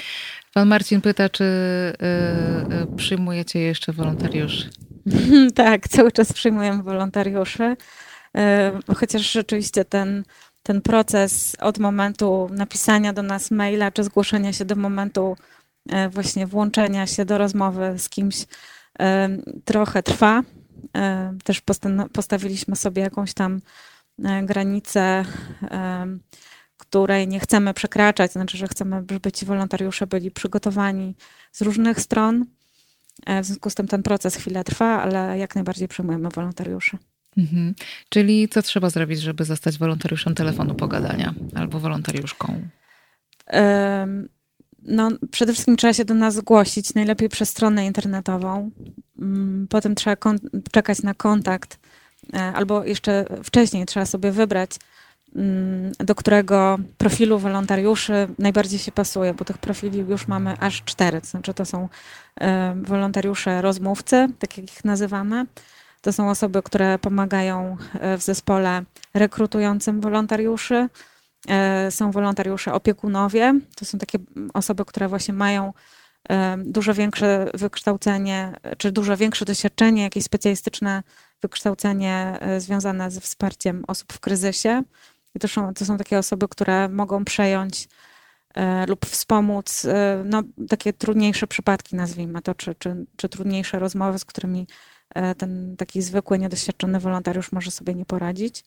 Speaker 1: Pan Marcin pyta, czy y, y, przyjmujecie jeszcze wolontariuszy? [LAUGHS]
Speaker 4: tak, cały czas przyjmujemy wolontariuszy, y, chociaż rzeczywiście ten ten proces od momentu napisania do nas maila, czy zgłoszenia się do momentu e, właśnie włączenia się do rozmowy z kimś e, trochę trwa. E, też postawiliśmy sobie jakąś tam granicę, której nie chcemy przekraczać, znaczy, że chcemy, żeby ci wolontariusze byli przygotowani z różnych stron. W związku z tym ten proces chwilę trwa, ale jak najbardziej przyjmujemy wolontariuszy.
Speaker 1: Mhm. Czyli co trzeba zrobić, żeby zostać wolontariuszem telefonu pogadania albo wolontariuszką?
Speaker 4: Um, no, przede wszystkim trzeba się do nas zgłosić, najlepiej przez stronę internetową. Mm, potem trzeba czekać na kontakt, e, albo jeszcze wcześniej trzeba sobie wybrać, do którego profilu wolontariuszy najbardziej się pasuje, bo tych profili już mamy aż cztery. To znaczy, to są wolontariusze rozmówcy, tak jak ich nazywamy to są osoby, które pomagają e, w zespole rekrutującym wolontariuszy. E, są wolontariusze opiekunowie. To są takie osoby, które właśnie mają e, dużo większe wykształcenie, czy dużo większe doświadczenie, jakieś specjalistyczne wykształcenie związane ze wsparciem osób w kryzysie. I to są, to są takie osoby, które mogą przejąć lub wspomóc no, takie trudniejsze przypadki, nazwijmy to, czy, czy, czy trudniejsze rozmowy, z którymi E, ten taki zwykły, niedoświadczony wolontariusz może sobie nie poradzić.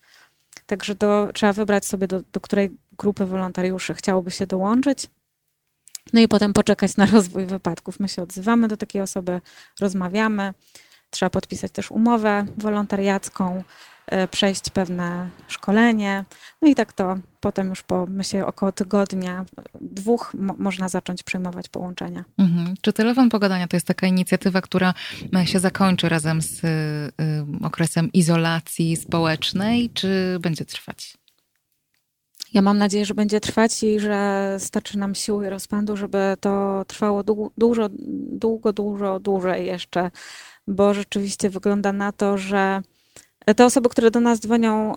Speaker 4: Także to trzeba wybrać sobie, do, do której grupy wolontariuszy chciałoby się dołączyć. No i potem poczekać na rozwój wypadków. My się odzywamy do takiej osoby, rozmawiamy. Trzeba podpisać też umowę wolontariacką. E, przejść pewne szkolenie. No i tak to potem już po, myślę, około tygodnia, dwóch można zacząć przyjmować połączenia.
Speaker 1: Mhm. Czy telefon pogadania to jest taka inicjatywa, która się zakończy razem z y, y, okresem izolacji społecznej, czy będzie trwać?
Speaker 4: Ja mam nadzieję, że będzie trwać i że starczy nam siły i rozpędu, żeby to trwało dużo, długo, dużo dłużej jeszcze, bo rzeczywiście wygląda na to, że te osoby, które do nas dzwonią,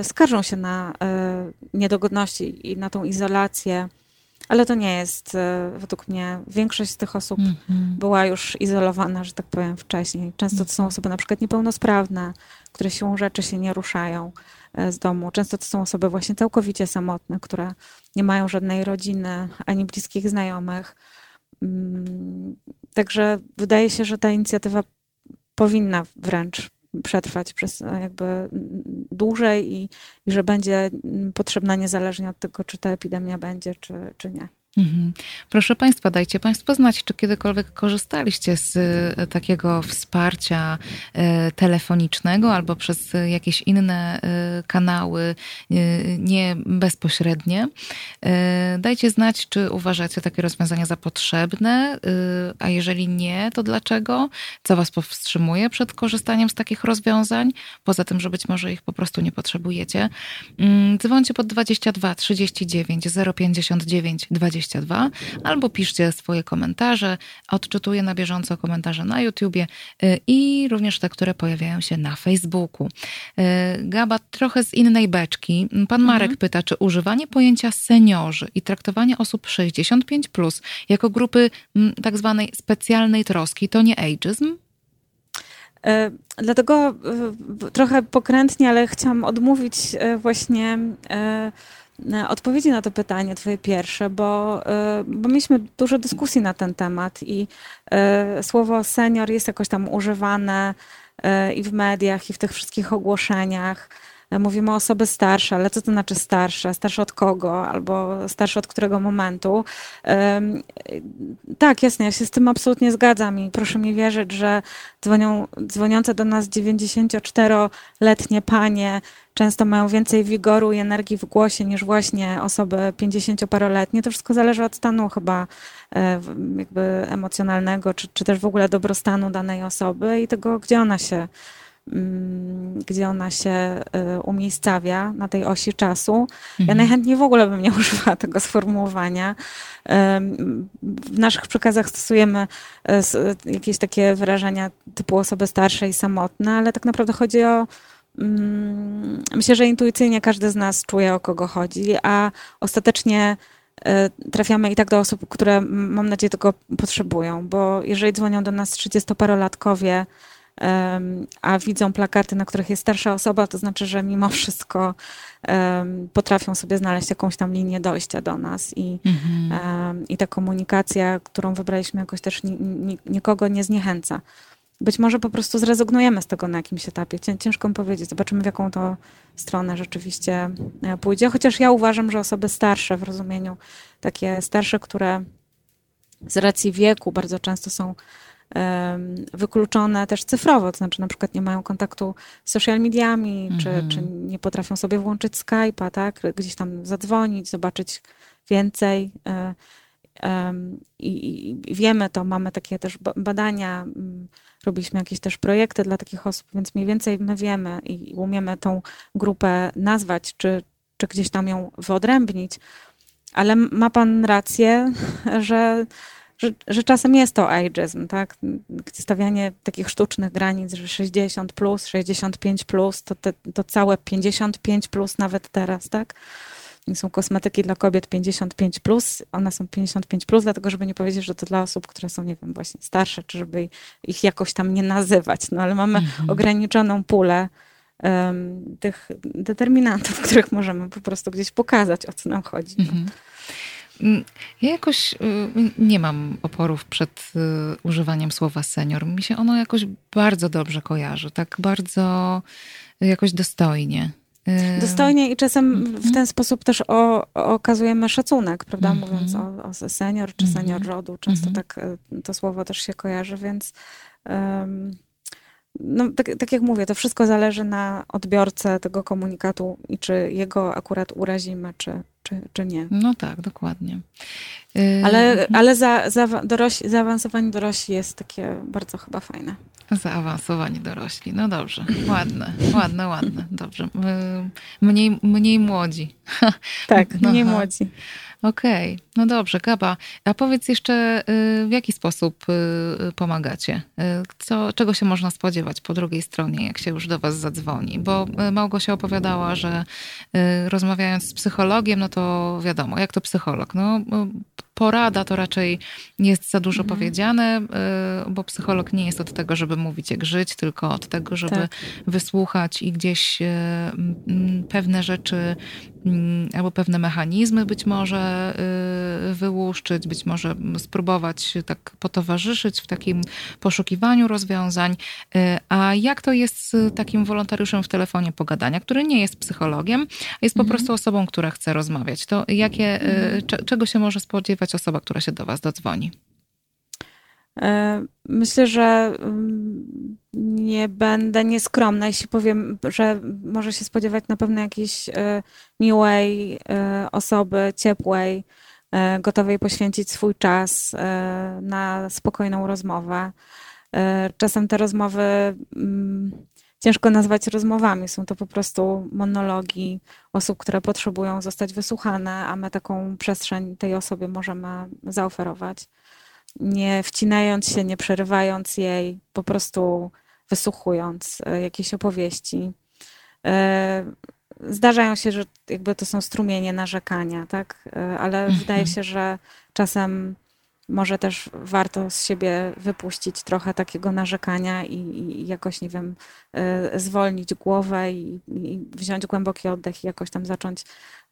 Speaker 4: y, skarżą się na y, niedogodności i na tą izolację, ale to nie jest, y, według mnie, większość z tych osób mm -hmm. była już izolowana, że tak powiem, wcześniej. Często to są osoby na przykład niepełnosprawne, które siłą rzeczy się nie ruszają z domu. Często to są osoby właśnie całkowicie samotne, które nie mają żadnej rodziny ani bliskich znajomych. Mm, także wydaje się, że ta inicjatywa powinna wręcz przetrwać przez e, jakby dłużej i, i że będzie potrzebna niezależnie od tego, czy ta epidemia będzie, czy, czy nie.
Speaker 1: Mhm. Proszę Państwa, dajcie Państwo znać, czy kiedykolwiek korzystaliście z e, takiego wsparcia e, telefonicznego albo przez jakieś inne e, kanały, nie bezpośrednie. Dajcie znać, czy uważacie takie rozwiązania za potrzebne, a jeżeli nie, to dlaczego? Co Was powstrzymuje przed korzystaniem z takich rozwiązań? Poza tym, że być może ich po prostu nie potrzebujecie. Mm, dzwońcie pod 22 39 059 20 22, albo piszcie swoje komentarze. Odczytuję na bieżąco komentarze na YouTubie y, i również te, które pojawiają się na Facebooku. Y, Gaba, trochę z innej beczki. Pan Marek mhm. pyta, czy używanie pojęcia seniorzy i traktowanie osób 65 plus jako grupy tak zwanej specjalnej troski to nie ageism?
Speaker 4: E, dlatego e, trochę pokrętnie, ale chciałam odmówić e, właśnie odpowiedzi na to pytanie, twoje pierwsze, bo, e, bo mieliśmy dużo dyskusji na ten temat i e, słowo senior jest jakoś tam używane i w mediach, i w tych wszystkich ogłoszeniach. Mówimy o osoby starsze, ale co to znaczy starsze? Starsze od kogo? Albo starsze od którego momentu? Tak, jasne, ja się z tym absolutnie zgadzam i proszę mi wierzyć, że dzwonią, dzwoniące do nas 94-letnie panie często mają więcej wigoru i energii w głosie niż właśnie osoby 50-paroletnie. To wszystko zależy od stanu chyba e, jakby emocjonalnego, czy, czy też w ogóle dobrostanu danej osoby i tego, gdzie ona się mm, gdzie ona się e, umiejscawia na tej osi czasu. Ja mhm. najchętniej w ogóle bym nie [LAUGHS] używała tego sformułowania. W naszych przekazach stosujemy e, jakieś takie wyrażenia typu osoby starsze i samotne, ale tak naprawdę chodzi o myślę, że intuicyjnie każdy z nas czuje, o kogo chodzi, a ostatecznie e, trafiamy i tak do osób, które mam nadzieję tego potrzebują, bo jeżeli dzwonią do nas 30-parolatkowie, a widzą plakaty, na których jest starsza osoba, to znaczy, że mimo wszystko potrafią sobie znaleźć jakąś tam linię dojścia do nas i, mhm. i ta komunikacja, którą wybraliśmy, jakoś też nikogo nie zniechęca być może po prostu zrezygnujemy z tego na jakimś etapie. Ciężko mi powiedzieć. Zobaczymy, w jaką to stronę rzeczywiście e, pójdzie. Chociaż ja uważam, że osoby starsze w rozumieniu, takie starsze, które z racji wieku bardzo często są wykluczone też cyfrowo, to znaczy na przykład nie mają kontaktu z social mediami, mhm. czy, czy nie potrafią sobie włączyć Skype'a, tak? gdzieś tam zadzwonić, zobaczyć więcej. E, I, I wiemy to, mamy takie też badania mm, robiliśmy jakieś też projekty dla takich osób, więc mniej więcej my wiemy i umiemy tą grupę nazwać, czy, czy gdzieś tam ją wyodrębnić. Ale ma pan rację, że, że, że czasem jest to ageism, tak? Stawianie takich sztucznych granic, że 60 plus, 65 plus, to, te, to całe 55 plus nawet teraz, tak? Są kosmetyki dla kobiet 55, plus. one są 55, plus, dlatego żeby nie powiedzieć, że to dla osób, które są, nie wiem, właśnie starsze, czy żeby ich jakoś tam nie nazywać. No ale mamy mhm. ograniczoną pulę um, tych determinantów, [LAUGHS] których możemy po prostu gdzieś pokazać, o co nam chodzi. No. Mhm.
Speaker 1: Mm, ja jakoś y, nie mam oporów przed y, używaniem słowa senior. Mi się ono jakoś bardzo dobrze kojarzy, tak bardzo jakoś dostojnie.
Speaker 4: Dostojnie i czasem w mhm. ten sposób też o, okazujemy szacunek, prawda? Mhm. Mówiąc o, o senior czy mhm. senior rodu. Często tak e, to słowo też się kojarzy, więc um, no, tak, tak, jak mówię, to wszystko zależy na odbiorcę tego komunikatu i czy jego akurat urazimy, czy, czy, czy nie.
Speaker 1: No tak, dokładnie.
Speaker 4: Ale, y, ale za, za dorośli, zaawansowanie dorośli jest takie bardzo chyba fajne.
Speaker 1: Zaawansowanie dorośli. No dobrze, ładne, ładne, ładne. Dobrze. Mniej, mniej młodzi. [LAUGHS]
Speaker 4: Tak, mniej no, młodzi.
Speaker 1: Okej, okay. No dobrze, Gaba. A powiedz jeszcze, y, w jaki sposób y, pomagacie? Co, czego się można spodziewać po drugiej stronie, jak się już do was zadzwoni? Bo Małgosia opowiadała, że rozmawiając z psychologiem, no to wiadomo, jak to psycholog? No, porada to raczej jest za dużo mhm. powiedziane, y, bo psycholog nie jest od tego, żeby mówić jak żyć, tylko od tego, żeby tak. wysłuchać i gdzieś y, pewne rzeczy albo pewne mechanizmy być może y, wyłuszczyć, być może spróbować tak potowarzyszyć w takim poszukiwaniu rozwiązań. A jak to jest z takim wolontariuszem w telefonie pogadania, który nie jest psychologiem, jest po mhm. prostu osobą, która chce rozmawiać? To jakie, mhm. czego się może spodziewać osoba, która się do Was dodzwoni?
Speaker 4: E, myślę, że mm, nie będę nieskromna, jeśli powiem, że może się spodziewać na pewno jakiejś e, miłej e, osoby, ciepłej, gotowej poświęcić swój czas na spokojną rozmowę. Czasem te rozmowy mm, ciężko nazwać rozmowami. Są to po prostu monologi osób, które potrzebują zostać wysłuchane, a my taką przestrzeń tej osobie możemy zaoferować. Nie wcinając się, nie przerywając jej, po prostu wysłuchując e, jakieś opowieści. E, zdarzają się, że jakby to są strumienie narzekania, tak? E, ale mhm. wydaje się, że czasem może też warto z siebie wypuścić trochę takiego narzekania i, i jakoś, nie wiem, y, zwolnić głowę i, i, wziąć głęboki oddech i jakoś tam zacząć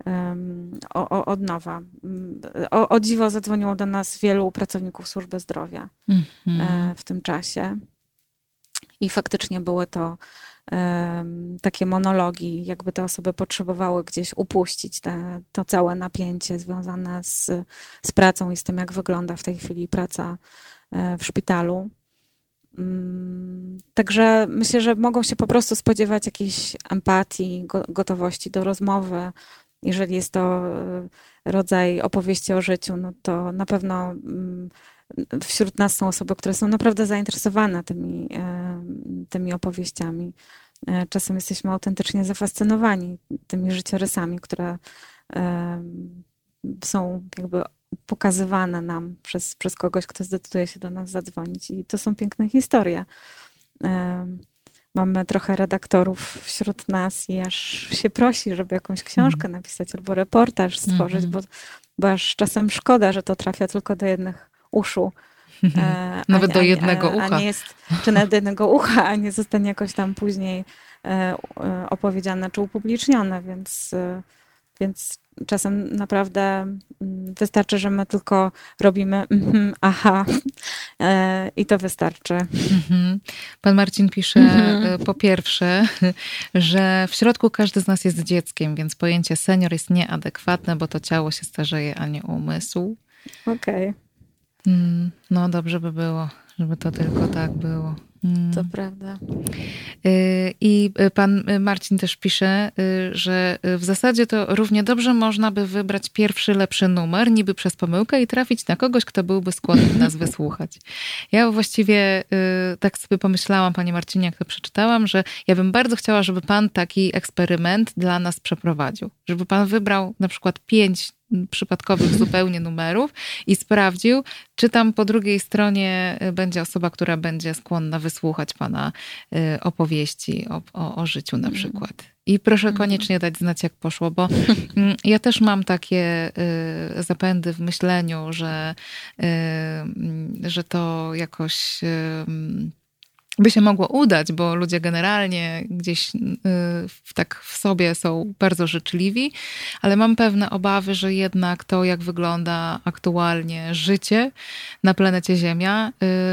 Speaker 4: um, o, o, od nowa. O, o, dziwo zadzwoniło do nas wielu pracowników służby zdrowia mm -hmm. w tym czasie. I faktycznie były to takie monologi, jakby te osoby potrzebowały gdzieś upuścić te, to całe napięcie związane z, z pracą i z tym, jak wygląda w tej chwili praca e, w szpitalu. Mm, także myślę, że mogą się po prostu spodziewać jakiejś empatii, gotowości do rozmowy. Jeżeli jest to e, rodzaj opowieści o życiu, no to na pewno mm, wśród nas są osoby, które są naprawdę zainteresowane tymi, e, tymi opowieściami. E, czasem jesteśmy autentycznie zafascynowani tymi życiorysami, które są jakby pokazywane nam przez, przez kogoś, kto zdecyduje się do nas zadzwonić. I to są piękne historie. Mamy trochę redaktorów wśród nas i aż się prosi, żeby jakąś książkę mhm. napisać albo reportaż stworzyć, mm -hmm. bo, bo aż czasem szkoda, że to trafia tylko do jednych uszu.
Speaker 1: E, [LAUGHS] nawet do jednego ucha.
Speaker 4: A nie jest, czy nawet do jednego ucha, a nie zostanie jakoś tam później e, e, opowiedziane czy upublicznione, więc, więc czasem naprawdę mm, wystarczy, że my tylko robimy mm, aha [LAUGHS] i to wystarczy. Mhm.
Speaker 1: Pan Marcin pisze mhm. po pierwsze, [LAUGHS] że w środku każdy z nas jest dzieckiem, więc pojęcie senior jest nieadekwatne, bo to ciało się starzeje, a nie umysł.
Speaker 4: Okej. Okay.
Speaker 1: Mm, no dobrze by było, żeby to tylko tak było.
Speaker 4: Mm. To prawda.
Speaker 1: Y, I pan Marcin też pisze, y, że w zasadzie to równie dobrze można by wybrać pierwszy lepszy numer, niby przez pomyłkę i trafić na kogoś, kto byłby skłonny nas [LAUGHS] wysłuchać. Ja właściwie y, tak sobie pomyślałam, panie Marcinie, jak to przeczytałam, że ja bym bardzo chciała, żeby pan taki eksperyment dla nas przeprowadził. Żeby pan wybrał na przykład pięć przypadkowych zupełnie numerów i sprawdził, czy tam po drugiej stronie y, będzie osoba, która będzie skłonna wysłuchać pana y, opowieści o, o, o życiu na mhm. przykład. I proszę mhm. koniecznie dać znać, jak poszło, bo mm, ja też mam takie y, zapędy w myśleniu, że, mm, że to jakoś by się mogło udać, bo ludzie generalnie gdzieś y, tak w sobie są bardzo życzliwi, ale mam pewne obawy, że jednak to, jak wygląda aktualnie życie na planecie Ziemia,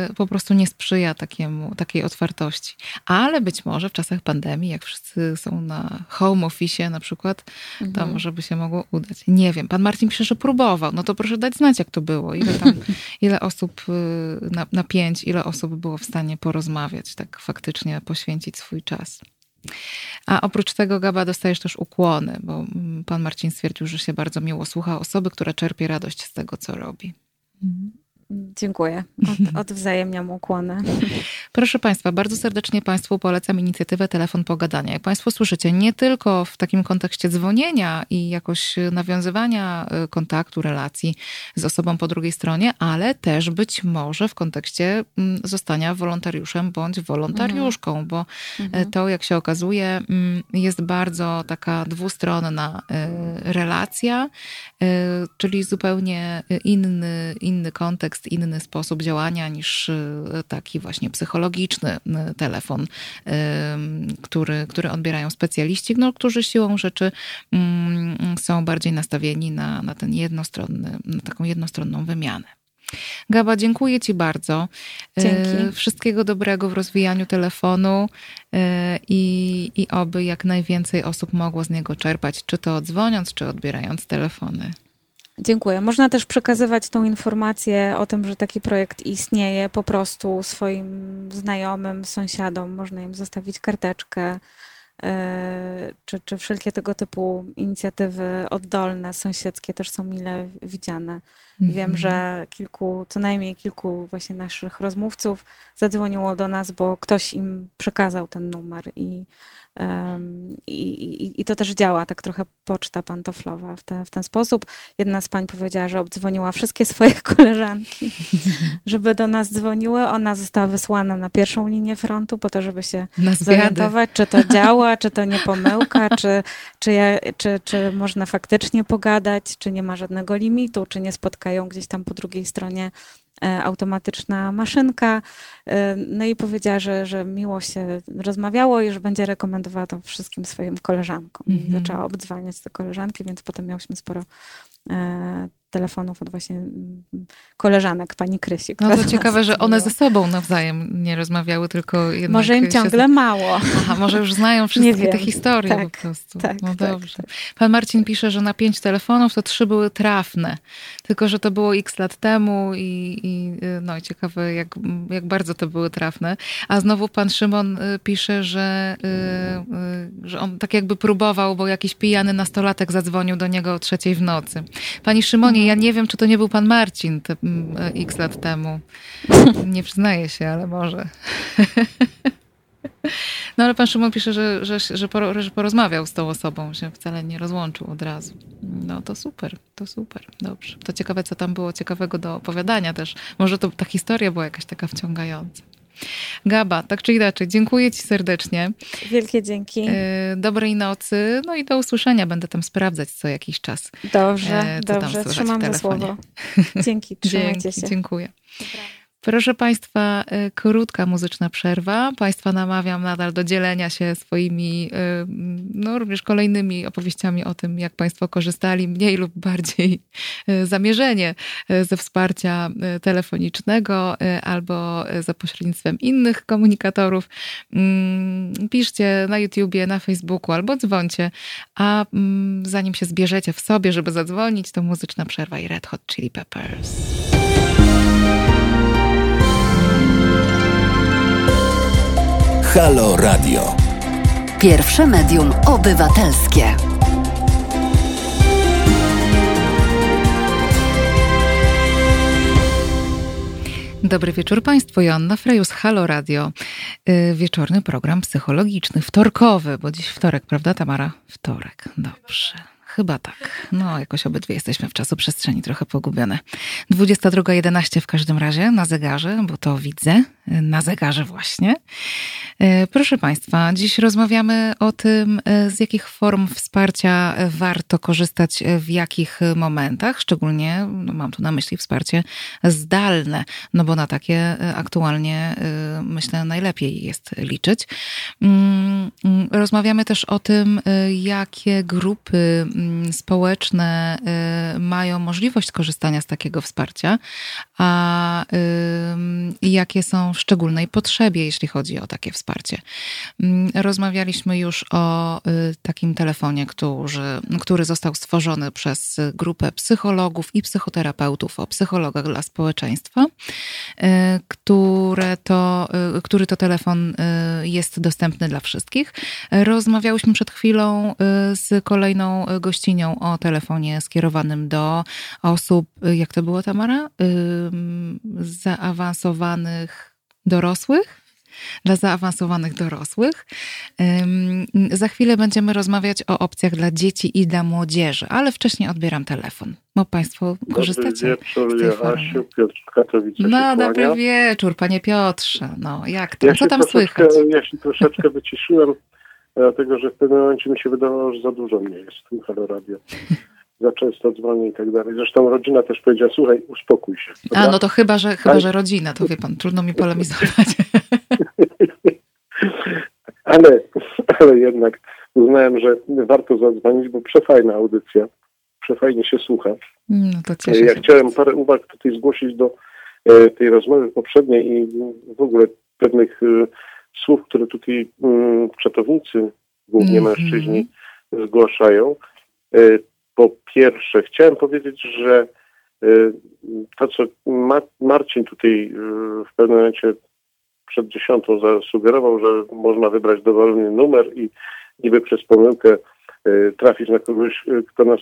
Speaker 1: y, po prostu nie sprzyja takiemu, takiej otwartości. Ale być może w czasach pandemii, jak wszyscy są na home office na przykład, to mhm. może by się mogło udać. Nie wiem. Pan Marcin pisze, że próbował. No to proszę dać znać, jak to było. Ile tam, [LAUGHS] ile osób y, na, na pięć, ile osób było w stanie porozmawiać porozmawiać, tak faktycznie poświęcić swój czas. A oprócz tego, Gaba, dostajesz też ukłony, bo mm, pan Marcin stwierdził, że się bardzo miło słucha osoby, która czerpie radość z tego, co robi.
Speaker 4: Mhm. Dziękuję. Od, [LAUGHS] odwzajemniam ukłony.
Speaker 1: Proszę Państwa, bardzo serdecznie Państwu polecam inicjatywę Telefon Pogadania. Jak Państwo słyszycie, nie tylko w takim kontekście dzwonienia i jakoś nawiązywania y, kontaktu, relacji z osobą po drugiej stronie, ale też być może w kontekście mm, zostania wolontariuszem bądź wolontariuszką, mhm. bo mhm. to, jak się okazuje, mm, jest bardzo taka dwustronna y, relacja, y, czyli zupełnie inny, inny kontekst kontekst, inny sposób działania niż e, taki właśnie psychologiczny e, telefon, który, który odbierają specjaliści, no, którzy siłą rzeczy mm, są bardziej nastawieni na, na ten jednostronny, na taką jednostronną wymianę. Gaba, dziękuję Ci bardzo.
Speaker 4: E, Dzięki.
Speaker 1: Wszystkiego dobrego w rozwijaniu telefonu i, i oby jak najwięcej osób mogło z niego czerpać, czy to dzwoniąc, czy odbierając telefony.
Speaker 4: Dziękuję. Można też przekazywać tą informację o tym, że taki projekt istnieje po prostu swoim znajomym, sąsiadom. Można im zostawić karteczkę, e, czy, czy wszelkie tego typu inicjatywy oddolne, sąsiedzkie też są mile widziane. Wiem, mhm. że kilku, co najmniej kilku właśnie naszych rozmówców zadzwoniło do nas, bo ktoś im przekazał ten numer i i, i, I, to też działa, tak trochę poczta pantoflowa w, te, w ten sposób. Jedna z pań powiedziała, że obdzwoniła wszystkie swoje [LAUGHS] koleżanki, żeby do nas dzwoniły. Ona została wysłana na pierwszą linię frontu po to, żeby się zorientować, czy to działa, czy to nie pomyłka, [LAUGHS] czy, czy, ja, czy, czy można faktycznie pogadać, czy nie ma żadnego limitu, czy nie spotkają gdzieś tam po drugiej stronie E, automatyczna maszynka. E, no i powiedziała, że, że miło się rozmawiało i że będzie rekomendowała to wszystkim swoim koleżankom. Mm -hmm. Zaczęła obdzwaniać te koleżanki, więc potem miałyśmy sporo e, telefonów od właśnie mm, koleżanek pani Krysi.
Speaker 1: No to ciekawe, że one ze sobą nawzajem nie rozmawiały, tylko jednak...
Speaker 4: Może im ciągle się... mało.
Speaker 1: Aha, może już znają wszystkie te historie tak, po prostu.
Speaker 4: Tak,
Speaker 1: no
Speaker 4: tak,
Speaker 1: dobrze. Tak. Pan Marcin pisze, że na pięć telefonów to trzy były trafne, tylko że to było x lat temu i, i no i ciekawe, jak, jak bardzo to były trafne. A znowu pan Szymon y, pisze, że, y, y, że on tak jakby próbował, bo jakiś pijany nastolatek zadzwonił do niego o trzeciej w nocy. Pani Szymonie, ja nie wiem, czy to nie był pan Marcin te mm, x lat temu. Nie przyznaję się, ale może. No ale pan Szymon pisze, że, że, że, że porozmawiał z tą osobą, się wcale nie rozłączył od razu. No to super, to super, dobrze. To ciekawe, co tam było ciekawego do opowiadania też. Może to ta historia była jakaś taka wciągająca. Gaba, tak czy inaczej, dziękuję Ci serdecznie.
Speaker 4: Wielkie dzięki.
Speaker 1: E, dobrej nocy, no i do usłyszenia. Będę tam sprawdzać co jakiś czas.
Speaker 4: Dobrze, e, dobrze, trzymam za słowo. [LAUGHS] Dzięki, trzymajcie Dzięki,
Speaker 1: się. Dziękuję. Dobra. Proszę Państwa, y, krótka muzyczna przerwa. Państwa namawiam nadal do dzielenia się swoimi, y, no również kolejnymi opowieściami o tym, jak Państwo korzystali mniej lub bardziej y, zamierzenie ze wsparcia telefonicznego albo za pośrednictwem innych komunikatorów. Mm, piszcie na YouTubie, na Facebooku albo dzwońcie, a mm, zanim się zbierzecie w sobie, żeby zadzwonić, to muzyczna przerwa i Red Hot Chili Peppers.
Speaker 2: Halo Radio.
Speaker 5: Pierwsze medium obywatelskie.
Speaker 1: Dobry wieczór Państwu, Joanna Frejus, Halo Radio. Y, wieczorny program psychologiczny, wtorkowy, bo dziś wtorek, prawda Tamara? Wtorek, dobrze. Chyba tak. No, jakoś obydwie jesteśmy w czasu przestrzeni trochę pogubione. 22.11 w każdym razie na zegarze, bo to widzę. Na zegarze właśnie. E, proszę Państwa, dziś rozmawiamy o tym, e, z jakich form wsparcia warto korzystać w jakich momentach. Szczególnie no, mam tu na myśli wsparcie zdalne, no bo na takie e, aktualnie myślę najlepiej jest liczyć. Mm, mm, rozmawiamy też o tym, jakie grupy mm, społeczne mają możliwość korzystania z takiego wsparcia, a jakie są w szczególnej potrzebie, jeśli chodzi o takie wsparcie. Mm, rozmawialiśmy już o takim telefonie, który, który został stworzony przez grupę psychologów i psychoterapeutów o psychologach dla społeczeństwa, które to, który to telefon jest dostępny dla wszystkich. Rozmawiałyśmy przed chwilą y, z kolejną gościnią o telefonie skierowanym do osób, y, jak to było Tamara? Zaawansowanych dorosłych? dla zaawansowanych dorosłych. Za chwilę będziemy rozmawiać o opcjach dla dzieci i dla młodzieży, ale wcześniej odbieram telefon. Bo Państwo korzystacie
Speaker 6: dobry wieczór, Joasiu, Piotr Katowice
Speaker 1: No, dobry wieczór, Panie Piotrze. No, jak to? Ja Co tam słychać?
Speaker 6: Ja się troszeczkę wyciszyłem, dlatego że w pewnym momencie mi się wydawało, że za dużo mnie jest w tym Halo Radio. Za często dzwonię i tak dalej. Zresztą rodzina też powiedziała, słuchaj, uspokój się.
Speaker 1: Dobra? A, no to chyba, że, chyba, że rodzina, to wie pan, trudno mi polemizować. [LAUGHS]
Speaker 6: ale, ale jednak uznałem, że warto zadzwonić, bo przefajna audycja, przefajnie się słucha.
Speaker 1: No to cieszę
Speaker 6: ja
Speaker 1: się
Speaker 6: chciałem parę uwag tutaj zgłosić do e, tej rozmowy poprzedniej i w ogóle pewnych e, słów, które tutaj mm, czatownicy, głównie mm -hmm. mężczyźni, zgłaszają. Po pierwsze, chciałem powiedzieć, że to, co Marcin tutaj w pewnym momencie przed dziesiątą zasugerował, że można wybrać dowolny numer i niby przez pomyłkę trafić na kogoś, kto nas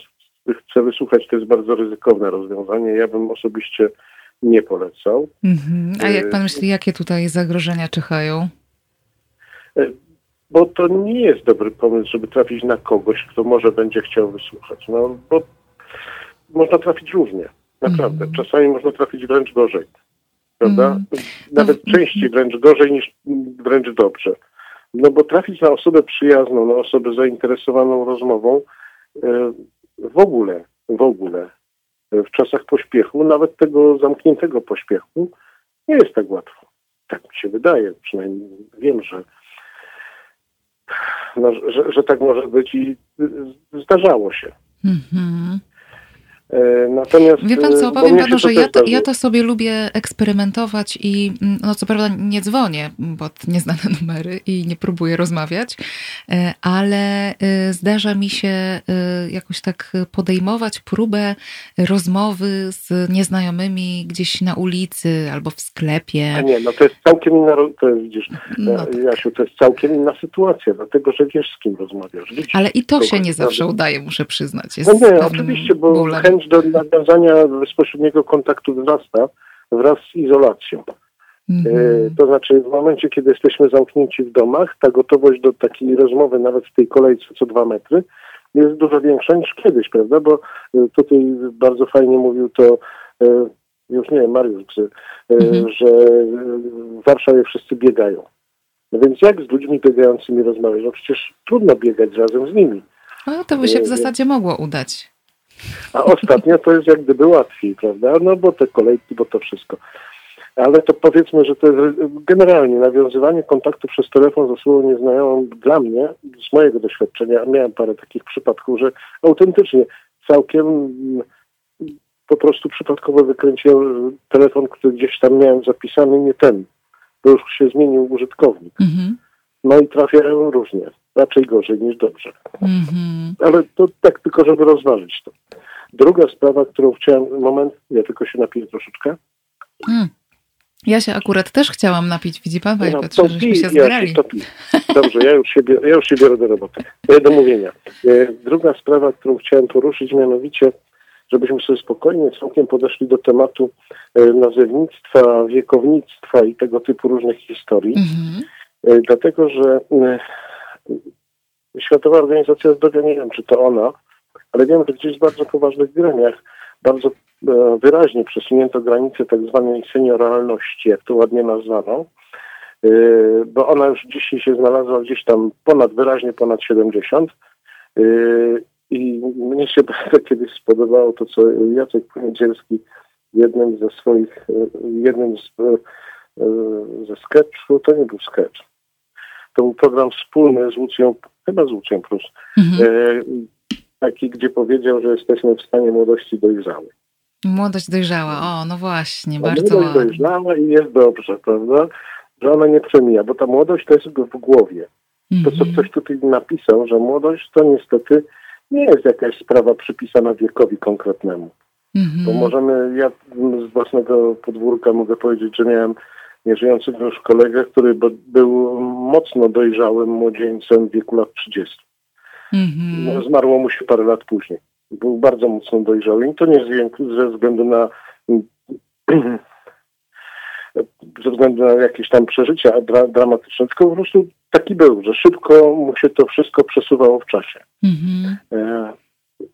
Speaker 6: chce wysłuchać, to jest bardzo ryzykowne rozwiązanie. Ja bym osobiście nie polecał.
Speaker 1: Mhm. A jak pan myśli, jakie tutaj zagrożenia czyhają?
Speaker 6: E, bo to nie jest dobry pomysł, żeby trafić na kogoś, kto może będzie chciał wysłuchać. No, bo można trafić równie. Naprawdę. Mhm. Czasami można trafić wręcz gorzej. Prawda? Mhm. Nawet no. częściej wręcz gorzej niż wręcz dobrze. No bo trafić na osobę przyjazną, na osobę zainteresowaną rozmową, e, w ogóle, w ogóle w czasach pośpiechu, nawet tego zamkniętego pośpiechu, nie jest tak łatwo. Tak mi się wydaje, przynajmniej wiem, że, no, że, że tak może być i zdarzało się.
Speaker 1: E, natomiast, Wie pan co, e, powiem panu, że ja to, ja to, sobie lubię eksperymentować i mm, no co prawda nie dzwonię pod nieznane [LAUGHS] numery i nie próbuję rozmawiać, e, ale zdarza mi się jakoś tak podejmować próbę rozmowy z nieznajomymi gdzieś na ulicy albo w sklepie.
Speaker 6: A nie, no to jest całkiem inna, to jest, widzisz, no tak. Jasiu, to jest całkiem inna sytuacja, dlatego, że wiesz z kim rozmawiasz. Widzisz,
Speaker 1: ale i to się nie zawsze udaje, muszę przyznać.
Speaker 6: Jest no nie, oczywiście, bo bólem. chęć chęć do nawiązania bezpośredniego kontaktu wzrasta wraz z izolacją. Mm -hmm. To znaczy w momencie, kiedy jesteśmy zamknięci w domach, ta gotowość do takiej rozmowy nawet w tej kolejce co dwa metry jest dużo większa niż kiedyś, prawda? Bo e, tutaj bardzo fajnie mówił to e, już nie wiem, Mariusz, -hmm. że w Warszawie wszyscy biegają. No więc jak z ludźmi biegającymi rozmawiać? No przecież trudno biegać razem z nimi.
Speaker 1: No to by się w zasadzie mogło udać.
Speaker 6: A ostatnio to jest jak gdyby łatwiej, prawda? No bo te kolejki, bo to wszystko. Ale to powiedzmy, że to jest generalnie nawiązywanie kontaktu przez telefon z osobą nieznajomą dla mnie, z mojego doświadczenia, miałem parę takich przypadków, że autentycznie całkiem mm, po prostu przypadkowo wykręciłem telefon, który gdzieś tam miałem zapisany, nie ten, bo już się zmienił użytkownik. Mhm. No i trafiają różnie. Raczej gorzej niż dobrze. Mm-hmm. Ale to tak tylko, żeby rozważyć to. Druga sprawa, którą chciałem, moment, ja tylko się napiję troszeczkę. Mm.
Speaker 1: Ja się akurat też chciałam napić, widzi pan, Panie no, Piotrze, żeśmy się zgrali.
Speaker 6: Ja Dobrze, ja już, się biorę, ja już się biorę do roboty, e, do mówienia. E, druga sprawa, którą chciałem poruszyć, mianowicie, żebyśmy sobie spokojnie całkiem podeszli do tematu e, nazewnictwa, wiekownictwa i tego typu różnych historii. Mm-hmm. Dlatego, że Światowa Organizacja Zdrowia, nie wiem czy to ona, ale wiem, że gdzieś w bardzo poważnych gremiach bardzo e, wyraźnie przesunięto granicę tak zwanej senioralności, jak to ładnie nazwano, e, bo ona już dzisiaj się znalazła gdzieś tam ponad, wyraźnie ponad 70. E, I mnie się [LAUGHS] bardzo kiedyś spodobało to, co Jacek Poniedzielski jednym ze swoich, jednym z, ze to nie był sketch, to był program wspólny z Łucją, chyba z Łucją Plus. Mhm. taki, gdzie powiedział, że jesteśmy w stanie młodości dojrzałej.
Speaker 1: Młodość dojrzała, o, no właśnie, bardzo
Speaker 6: Młodość
Speaker 1: ładnie.
Speaker 6: dojrzała i jest dobrze, prawda? Że ona nie przemija, bo ta młodość to jest w głowie. To, co
Speaker 1: Mhm.
Speaker 6: ktoś tutaj napisał, że młodość to niestety nie jest jakaś sprawa przypisana wiekowi konkretnemu.
Speaker 1: Mhm.
Speaker 6: Bo możemy, ja z własnego podwórka mogę powiedzieć, że miałem nieżyjącego już kolegę, który był mocno dojrzałym młodzieńcem w wieku lat 30.
Speaker 1: Mhm.
Speaker 6: No, zmarło mu się parę lat później. Był bardzo mocno dojrzały i to nie ze względu na [CLEARS THROAT] ze względu na jakieś tam przeżycia dra, dramatyczne, tylko po prostu taki był, że szybko mu się to wszystko przesuwało w czasie.
Speaker 1: Mhm.
Speaker 6: E,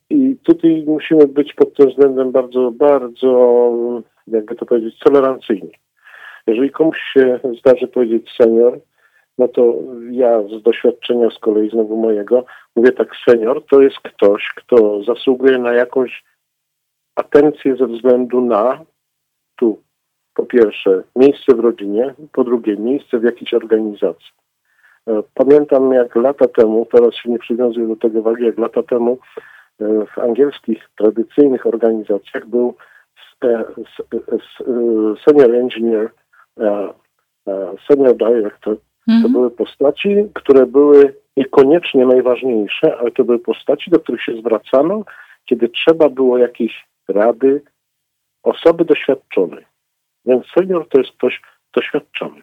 Speaker 6: I tutaj musimy być pod tym względem bardzo, bardzo, jakby to powiedzieć, tolerancyjni. Jeżeli komuś się zdarzy powiedzieć senior, no to ja z doświadczenia z kolei znowu mojego mówię tak, senior to jest ktoś, kto zasługuje na jakąś atencję ze względu na tu, po pierwsze, miejsce w rodzinie, po drugie, miejsce w jakiejś organizacji. E, Pamiętam jak lata temu, teraz się nie przywiązuję do tego wagi, jak lata temu e, w angielskich tradycyjnych organizacjach był e, senior engineer, senior director. To
Speaker 1: Mhm.
Speaker 6: były postaci, które były niekoniecznie najważniejsze, ale to były postaci, do których się zwracano, kiedy trzeba było jakiejś rady osoby doświadczonej. Więc senior to jest ktoś doświadczony.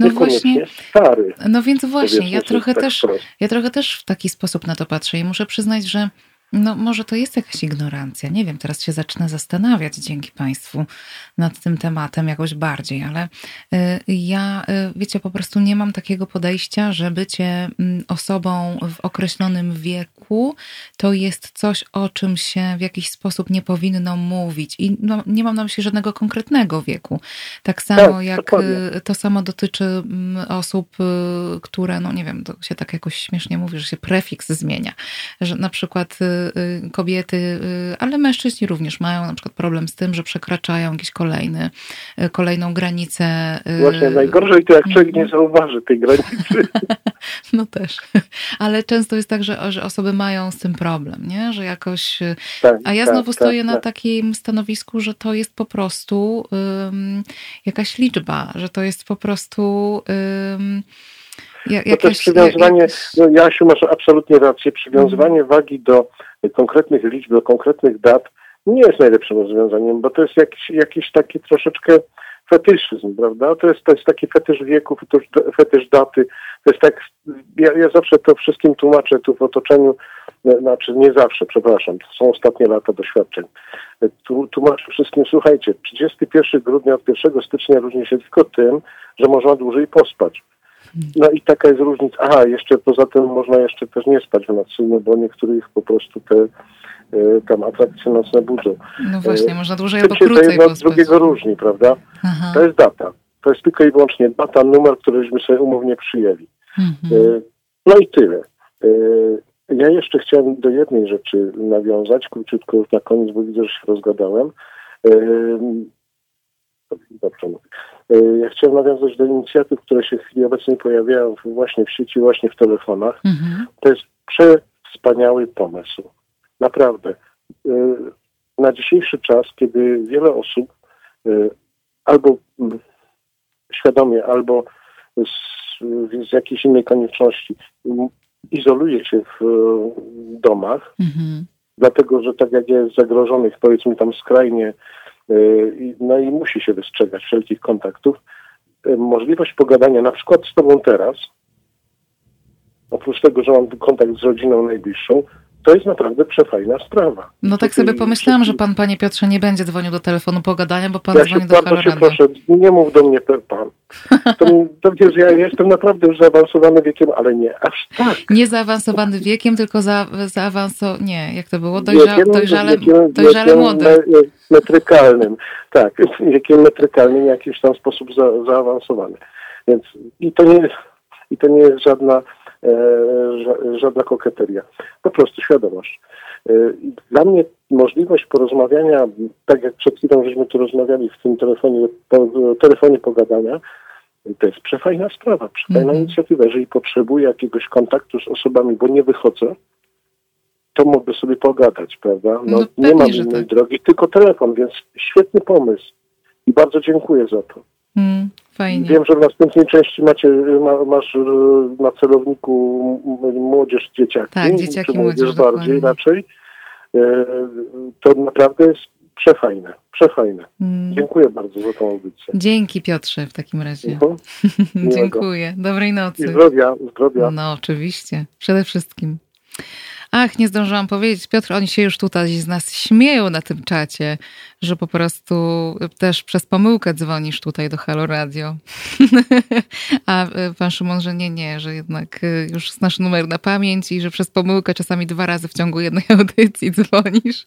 Speaker 1: No właśnie,
Speaker 6: stary.
Speaker 1: no więc właśnie, ja trochę
Speaker 6: tak
Speaker 1: też, ja trochę też w taki sposób na to patrzę i muszę przyznać, że no może to jest jakaś ignorancja. Nie wiem, teraz się zacznę zastanawiać dzięki Państwu nad tym tematem jakoś bardziej, ale y, ja, y, wiecie, po prostu nie mam takiego podejścia, że bycie mm, osobą w określonym wieku to jest coś, o czym się w jakiś sposób nie powinno mówić. I no, nie mam na myśli żadnego konkretnego wieku. Tak samo
Speaker 6: Tak,
Speaker 1: jak
Speaker 6: dokładnie.
Speaker 1: y, to samo dotyczy mm, osób, które, no nie wiem, to się tak jakoś śmiesznie mówi, że się prefiks zmienia. Że na przykład kobiety, y, ale mężczyźni również mają na przykład problem z tym, że przekraczają jakiś kolejny, y, kolejną granicę. y,
Speaker 6: Właśnie najgorzej to jak człowiek
Speaker 1: Mhm.
Speaker 6: nie zauważy tej granicy. [LAUGHS]
Speaker 1: No też. Ale często jest tak, że, że osoby mają z tym problem, nie? Że jakoś. y,
Speaker 6: Tak,
Speaker 1: A ja
Speaker 6: tak,
Speaker 1: znowu
Speaker 6: tak,
Speaker 1: stoję na
Speaker 6: tak.
Speaker 1: takim stanowisku, że to jest po prostu ym, jakaś liczba, że to jest po prostu ym, ja,
Speaker 6: To też przywiązywanie,
Speaker 1: jakaś-
Speaker 6: no Jasiu masz absolutnie rację, przywiązywanie wagi do konkretnych liczb, do konkretnych dat nie jest najlepszym rozwiązaniem, bo to jest jakiś, jakiś taki troszeczkę fetyszyzm, prawda? To jest, to jest taki fetysz wieku, fetysz, fetysz daty. To jest tak, ja, ja zawsze to wszystkim tłumaczę tu w otoczeniu, e, znaczy nie zawsze, przepraszam, to są ostatnie lata doświadczeń. E, Tu, tłumaczę wszystkim, słuchajcie, 31 grudnia od 1 stycznia różni się tylko tym, że można dłużej pospać. No i taka jest różnica. Aha, jeszcze poza tym można jeszcze też nie spać w nocy, no bo niektórych po prostu te e, tam atrakcje nocne budzą.
Speaker 1: No właśnie, można dłużej albo
Speaker 6: się to
Speaker 1: krócej
Speaker 6: jedno
Speaker 1: pospać.
Speaker 6: drugiego różni, prawda?
Speaker 1: Aha.
Speaker 6: To jest data. To jest tylko i wyłącznie data, numer, któryśmy sobie umownie przyjęli.
Speaker 1: Mhm.
Speaker 6: E, No i tyle. E, Ja jeszcze chciałem do jednej rzeczy nawiązać, króciutko już na koniec, bo widzę, że się rozgadałem. E, Dobrze mówię. E, Ja chciałem nawiązać do inicjatyw, które się w chwili obecnej pojawiają właśnie w sieci, właśnie w telefonach.
Speaker 1: Mhm.
Speaker 6: To jest przewspaniały pomysł. Naprawdę. E, Na dzisiejszy czas, kiedy wiele osób e, albo świadomie, albo z, z jakiejś innej konieczności izoluje się w domach,
Speaker 1: Mhm.
Speaker 6: dlatego że tak jak jest zagrożonych, powiedzmy tam skrajnie, no i musi się wystrzegać wszelkich kontaktów, e, możliwość pogadania na przykład z tobą teraz, oprócz tego, że mam kontakt z rodziną najbliższą, to jest naprawdę przefajna sprawa.
Speaker 1: No tak sobie pomyślałam, że pan, panie Piotrze, nie będzie dzwonił do telefonu pogadania, bo pan
Speaker 6: Ja się
Speaker 1: dzwoni do
Speaker 6: bardzo się proszę, nie mów do mnie pan. To, to wiesz, ja jestem naprawdę już zaawansowany wiekiem, ale nie aż tak.
Speaker 1: Nie zaawansowany wiekiem, tylko za, zaawanso... Nie, jak to było? Dojrza,
Speaker 6: Wiekiem-
Speaker 1: dojrzale,
Speaker 6: wiekiem-
Speaker 1: dojrzale
Speaker 6: wiekiem
Speaker 1: młody.
Speaker 6: me- Metrykalnym, tak, [LAUGHS] wiekiem metrykalnym w jakiś tam sposób za, zaawansowany. Więc i to nie, i to nie jest żadna, ża, żadna koketeria. Po prostu świadomość. E, dla mnie możliwość porozmawiania, tak jak przed chwilą żeśmy tu rozmawiali w tym telefonie, po, telefonie pogadania, to jest przefajna sprawa, przefajna
Speaker 1: Mhm.
Speaker 6: inicjatywa. Jeżeli potrzebuję jakiegoś kontaktu z osobami, bo nie wychodzę, to mógłby sobie pogadać, prawda? No,
Speaker 1: No,
Speaker 6: nie mam innej
Speaker 1: tak.
Speaker 6: drogi, tylko telefon, więc świetny pomysł. I bardzo dziękuję za to.
Speaker 1: Mm, fajnie.
Speaker 6: Wiem, że w następnej części macie, ma, masz e, na celowniku młodzież, dzieciaki.
Speaker 1: Tak, dzieciaki,
Speaker 6: czy młodzież
Speaker 1: młodzież,
Speaker 6: bardziej raczej. E, To naprawdę jest przefajne, przefajne.
Speaker 1: Mm.
Speaker 6: Dziękuję bardzo za tą audycję.
Speaker 1: Dzięki Piotrze w takim razie.
Speaker 6: Mhm. [LAUGHS] Miłego.
Speaker 1: Dziękuję. Dobrej
Speaker 6: I
Speaker 1: nocy.
Speaker 6: zdrowia, zdrowia.
Speaker 1: No, oczywiście. Przede wszystkim. Ach, nie zdążyłam powiedzieć. Piotr, oni się już tutaj z nas śmieją na tym czacie, że po prostu też przez pomyłkę dzwonisz tutaj do Halo Radio. [LAUGHS] A y, pan Szymon, że nie, nie, że jednak y, już znasz numer na pamięć i że przez pomyłkę czasami dwa razy w ciągu jednej [LAUGHS] audycji dzwonisz.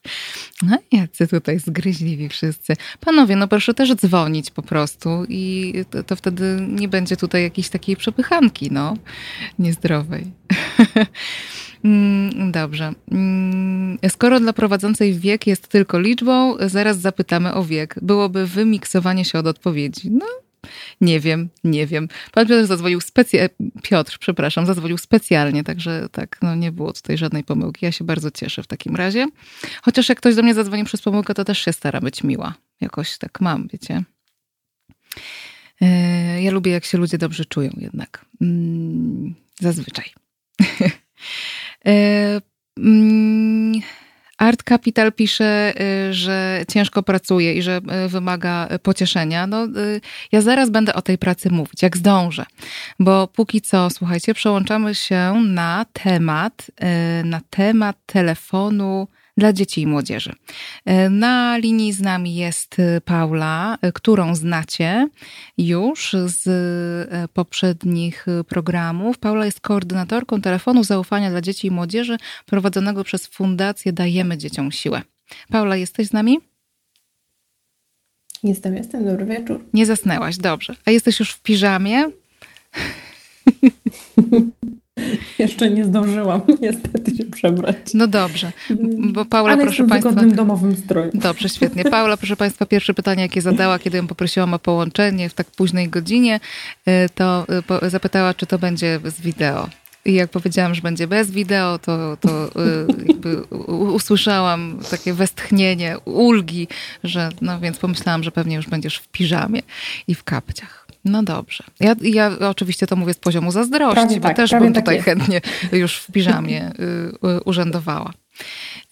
Speaker 1: No jacy tutaj zgryźliwi wszyscy. Panowie, no proszę też dzwonić po prostu i to, to wtedy nie będzie tutaj jakiejś takiej przepychanki, no, niezdrowej. [LAUGHS] Mm, Dobrze. Mm, Skoro dla prowadzącej wiek jest tylko liczbą, zaraz zapytamy o wiek. Byłoby wymiksowanie się od odpowiedzi. No, nie wiem, nie wiem. Pan Piotr zadzwonił specjalnie, Piotr, przepraszam, zadzwonił specjalnie, także tak, no nie było tutaj żadnej pomyłki. Ja się bardzo cieszę w takim razie. Chociaż jak ktoś do mnie zadzwoni przez pomyłkę, to też się stara być miła. Jakoś tak mam, wiecie. E, Ja lubię, jak się ludzie dobrze czują jednak. Mm, Zazwyczaj. [LAUGHS] Art Capital pisze, y, że ciężko pracuje i że y, wymaga pocieszenia. No, y, ja zaraz będę o tej pracy mówić, jak zdążę. Bo póki co, słuchajcie, przełączamy się na temat, na temat telefonu dla dzieci i młodzieży. Y, Na linii z nami jest y, Paula, y, którą znacie już z poprzednich programów. Paula jest koordynatorką telefonu zaufania dla dzieci i młodzieży prowadzonego przez Fundację Dajemy Dzieciom Siłę. Paula, jesteś z nami?
Speaker 7: Jestem, jestem. Dobry wieczór.
Speaker 1: Nie zasnęłaś, dobrze. A jesteś już w piżamie? [LAUGHS] [LAUGHS]
Speaker 7: Jeszcze nie zdążyłam [LAUGHS] niestety się przebrać.
Speaker 1: No dobrze, bo Paula,
Speaker 7: Ale
Speaker 1: proszę
Speaker 7: jestem w
Speaker 1: Państwa...
Speaker 7: wygodnym domowym stroju.
Speaker 1: Dobrze, [LAUGHS] świetnie. Paula, proszę Państwa, pierwsze pytanie, jakie zadała, kiedy ją poprosiłam o połączenie w tak późnej godzinie, y, to y, zapytała, czy to będzie z wideo. I jak powiedziałam, że będzie bez wideo, to, to y, usłyszałam takie westchnienie, ulgi, że no więc pomyślałam, że pewnie już będziesz w piżamie i w kapciach. No dobrze. Ja, ja oczywiście to mówię z poziomu zazdrości,
Speaker 7: Prawie
Speaker 1: bo
Speaker 7: tak,
Speaker 1: też bym
Speaker 7: tak
Speaker 1: tutaj
Speaker 7: jest.
Speaker 1: chętnie już w piżamie y, y, urzędowała.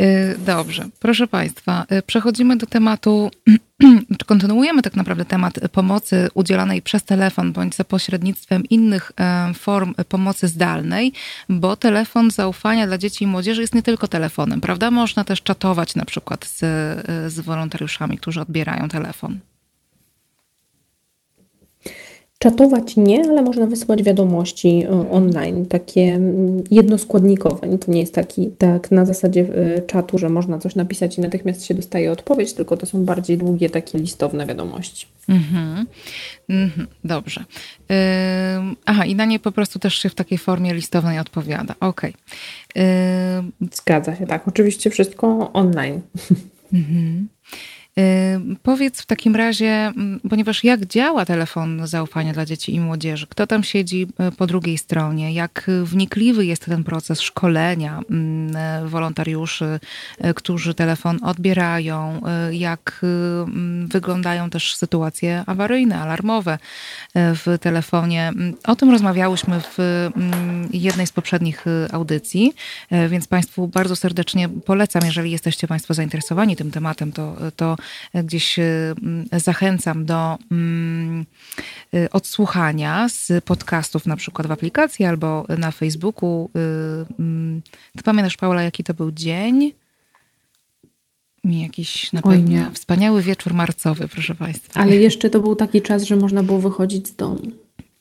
Speaker 1: Y, Dobrze, proszę Państwa, y, przechodzimy do tematu, [CLEARS THROAT] czy kontynuujemy tak naprawdę temat pomocy udzielanej przez telefon bądź za pośrednictwem innych e, form pomocy zdalnej, bo telefon zaufania dla dzieci i młodzieży jest nie tylko telefonem, prawda? Można też czatować na przykład z, y, z wolontariuszami, którzy odbierają telefon.
Speaker 7: Czatować nie, ale można wysyłać wiadomości y, online, takie mm, jednoskładnikowe. To nie jest taki, tak na zasadzie y, czatu, że można coś napisać i natychmiast się dostaje odpowiedź, tylko to są bardziej długie, takie listowne wiadomości.
Speaker 1: Mhm. Mhm. Dobrze. Ym, aha, i na nie po prostu też się w takiej formie listownej odpowiada. Okej. Ym,
Speaker 7: Zgadza się, tak. Oczywiście wszystko online.
Speaker 1: Mhm. Powiedz w takim razie, mm, ponieważ jak działa telefon zaufania dla dzieci i młodzieży? Kto tam siedzi e, po drugiej stronie? Jak e, wnikliwy jest ten proces szkolenia mm, e, wolontariuszy, którzy telefon odbierają? Jak mm, wyglądają też sytuacje awaryjne, alarmowe w telefonie? O tym rozmawiałyśmy w jednej z poprzednich audycji, więc Państwu bardzo serdecznie polecam, jeżeli jesteście Państwo zainteresowani tym tematem, to, to gdzieś e, mm, zachęcam do mm, e, odsłuchania z podcastów, na przykład w aplikacji albo na Facebooku. E, mm, Ty pamiętasz, Paula, jaki to był dzień? Jakiś na pewno
Speaker 7: nie.
Speaker 1: wspaniały wieczór marcowy, proszę Państwa.
Speaker 7: Ale jeszcze to był taki czas, że można było wychodzić z domu.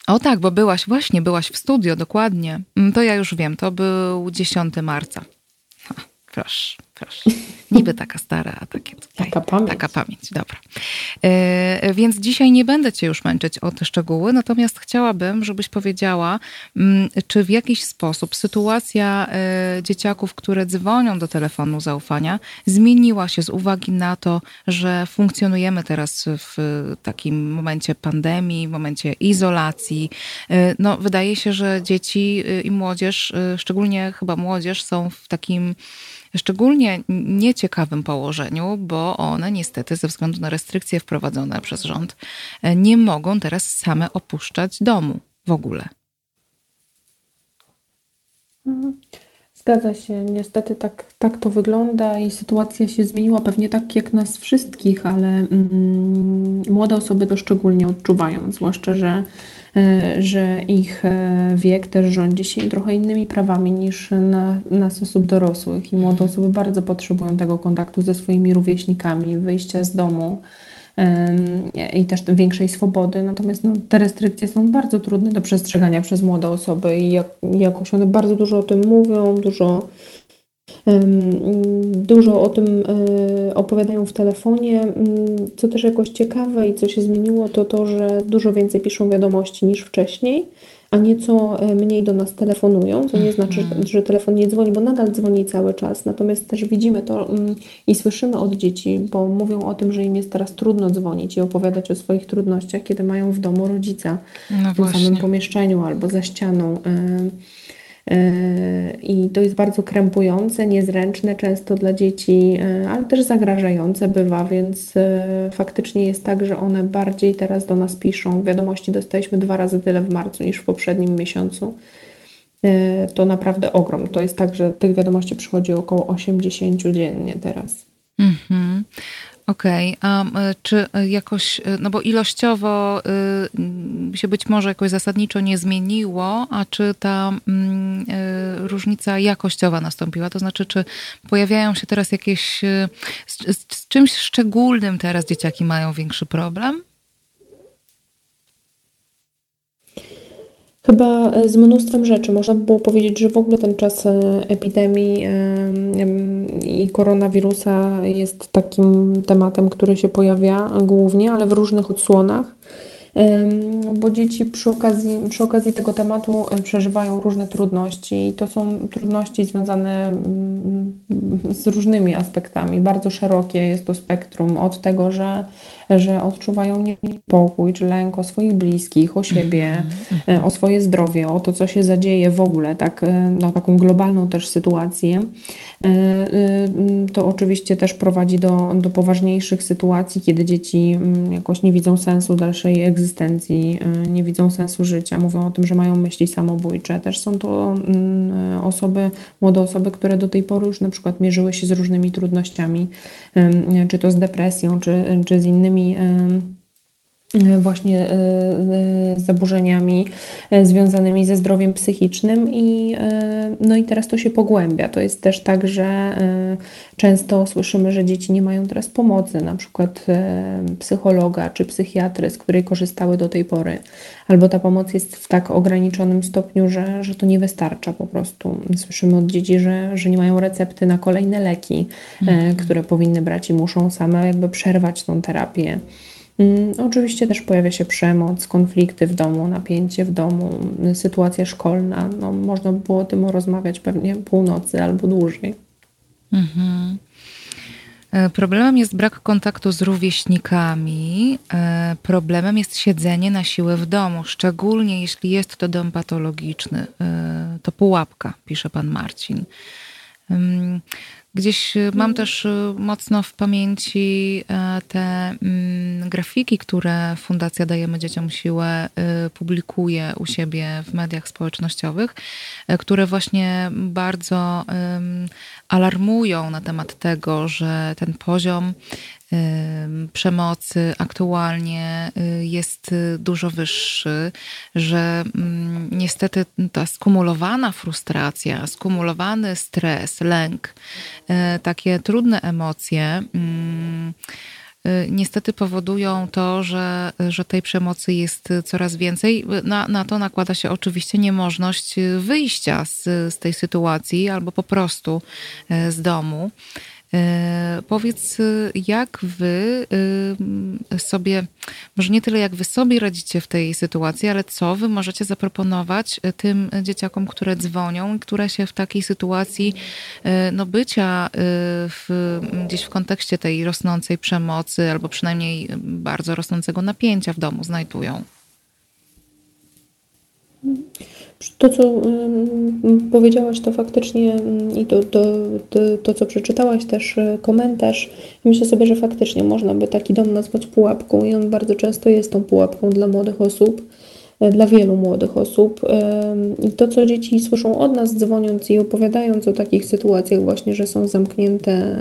Speaker 1: O tak, bo byłaś, właśnie byłaś w studio, dokładnie. To ja już wiem, to był 10 marca. Ha, proszę, proszę. [LAUGHS] Niby taka stara, a takie tutaj.
Speaker 7: Taka pamięć.
Speaker 1: Taka pamięć, dobra. E, więc dzisiaj nie będę cię już męczyć o te szczegóły, natomiast chciałabym, żebyś powiedziała, mm, czy w jakiś sposób sytuacja e, dzieciaków, które dzwonią do telefonu zaufania, zmieniła się z uwagi na to, że funkcjonujemy teraz w takim momencie pandemii, w momencie izolacji. E, No, wydaje się, że dzieci e, i młodzież, e, szczególnie chyba młodzież, są w takim szczególnie nieciekawym położeniu, bo one niestety ze względu na restrykcje wprowadzone przez rząd nie mogą teraz same opuszczać domu w ogóle.
Speaker 7: Zgadza się, niestety tak, tak to wygląda i sytuacja się zmieniła pewnie tak jak nas wszystkich, ale mm, młode osoby to szczególnie odczuwają, zwłaszcza, że, e, że ich e, wiek też rządzi się trochę innymi prawami niż na, nas osób dorosłych. I młode osoby bardzo potrzebują tego kontaktu ze swoimi rówieśnikami, wyjścia z domu i też większej swobody. Natomiast no, te restrykcje są bardzo trudne do przestrzegania przez młode osoby i jak, jakoś one bardzo dużo o tym mówią, dużo, dużo o tym e, opowiadają w telefonie. Co też jakoś ciekawe i co się zmieniło, to to, że dużo więcej piszą wiadomości niż wcześniej a nieco e, mniej do nas telefonują, co nie znaczy, mhm. że telefon nie dzwoni, bo nadal dzwoni cały czas. Natomiast też widzimy to mm, i słyszymy od dzieci, bo mówią o tym, że im jest teraz trudno dzwonić i opowiadać o swoich trudnościach, kiedy mają w domu rodzica no w tym samym pomieszczeniu albo za ścianą. I to jest bardzo krępujące, niezręczne często dla dzieci, e, ale też zagrażające bywa, więc e, faktycznie jest tak, że one bardziej teraz do nas piszą. Wiadomości dostaliśmy dwa razy tyle w marcu niż w poprzednim miesiącu. To naprawdę ogrom. To jest tak, że tych wiadomości przychodzi około 80 dziennie teraz. Mhm.
Speaker 1: Okej, okay. a czy jakoś, no bo ilościowo y, się być może jakoś zasadniczo nie zmieniło, a czy ta y, różnica jakościowa nastąpiła? To znaczy, czy pojawiają się teraz jakieś, y, z, z czymś szczególnym teraz dzieciaki mają większy problem?
Speaker 7: Chyba e, z mnóstwem rzeczy. Można by było powiedzieć, że w ogóle ten czas e, epidemii i koronawirusa jest takim tematem, który się pojawia głównie, ale w różnych odsłonach bo dzieci przy okazji, przy okazji tego tematu e, przeżywają różne trudności i to są trudności związane mm, z różnymi aspektami. Bardzo szerokie jest to spektrum od tego, że, że odczuwają niepokój czy lęk o swoich bliskich, o siebie, e, o swoje zdrowie, o to, co się zadzieje w ogóle, tak, e, no, taką globalną też sytuację. To oczywiście też prowadzi do, do poważniejszych sytuacji, kiedy dzieci jakoś nie widzą sensu dalszej egzystencji nie widzą sensu życia, mówią o tym, że mają myśli samobójcze. Też są to osoby, młode osoby, które do tej pory już na przykład mierzyły się z różnymi trudnościami, czy to z depresją, czy, czy z innymi E, właśnie e, e, zaburzeniami związanymi ze zdrowiem psychicznym i, no i teraz to się pogłębia. To jest też tak, że często słyszymy, że dzieci nie mają teraz pomocy, na przykład psychologa czy psychiatry, z której korzystały do tej pory, albo ta pomoc jest w tak ograniczonym stopniu, że, że to nie wystarcza po prostu. Słyszymy od dzieci, że, że nie mają recepty na kolejne leki, mhm. które powinny brać i muszą same jakby przerwać tą terapię. Mm, oczywiście też pojawia się przemoc, konflikty w domu, napięcie w domu, sytuacja szkolna. No, można by było o tym rozmawiać pewnie północy albo dłużej. Mhm.
Speaker 1: E, problemem jest brak kontaktu z rówieśnikami. E, problemem jest siedzenie na siłę w domu, szczególnie jeśli jest to dom patologiczny. E, to pułapka, pisze pan Marcin. Gdzieś y, mam też y, mocno w pamięci e, te mm, grafiki, które Fundacja Dajemy Dzieciom Siłę y, publikuje u siebie w mediach społecznościowych, e, które właśnie bardzo alarmują na temat tego, że ten poziom przemocy aktualnie y, jest y, dużo wyższy, że mm, niestety ta skumulowana frustracja, skumulowany stres, lęk, y, takie trudne emocje mm, niestety powodują to, że, że tej przemocy jest coraz więcej. Na, na to nakłada się oczywiście niemożność wyjścia z, z tej sytuacji albo po prostu z domu. E, powiedz, jak wy y, sobie, może nie tyle jak wy sobie radzicie w tej sytuacji, ale co wy możecie zaproponować tym dzieciakom, które dzwonią, które się w takiej sytuacji e, no, bycia e, w, gdzieś w kontekście tej rosnącej przemocy, albo przynajmniej bardzo rosnącego napięcia w domu znajdują?
Speaker 7: To, co powiedziałaś, to faktycznie i to, to, to, to, co przeczytałaś też komentarz, myślę sobie, że faktycznie można by taki dom nazwać pułapką i on bardzo często jest tą pułapką dla młodych osób. E, dla wielu młodych osób. I to, co dzieci słyszą od nas, dzwoniąc i opowiadając o takich sytuacjach, właśnie, że są zamknięte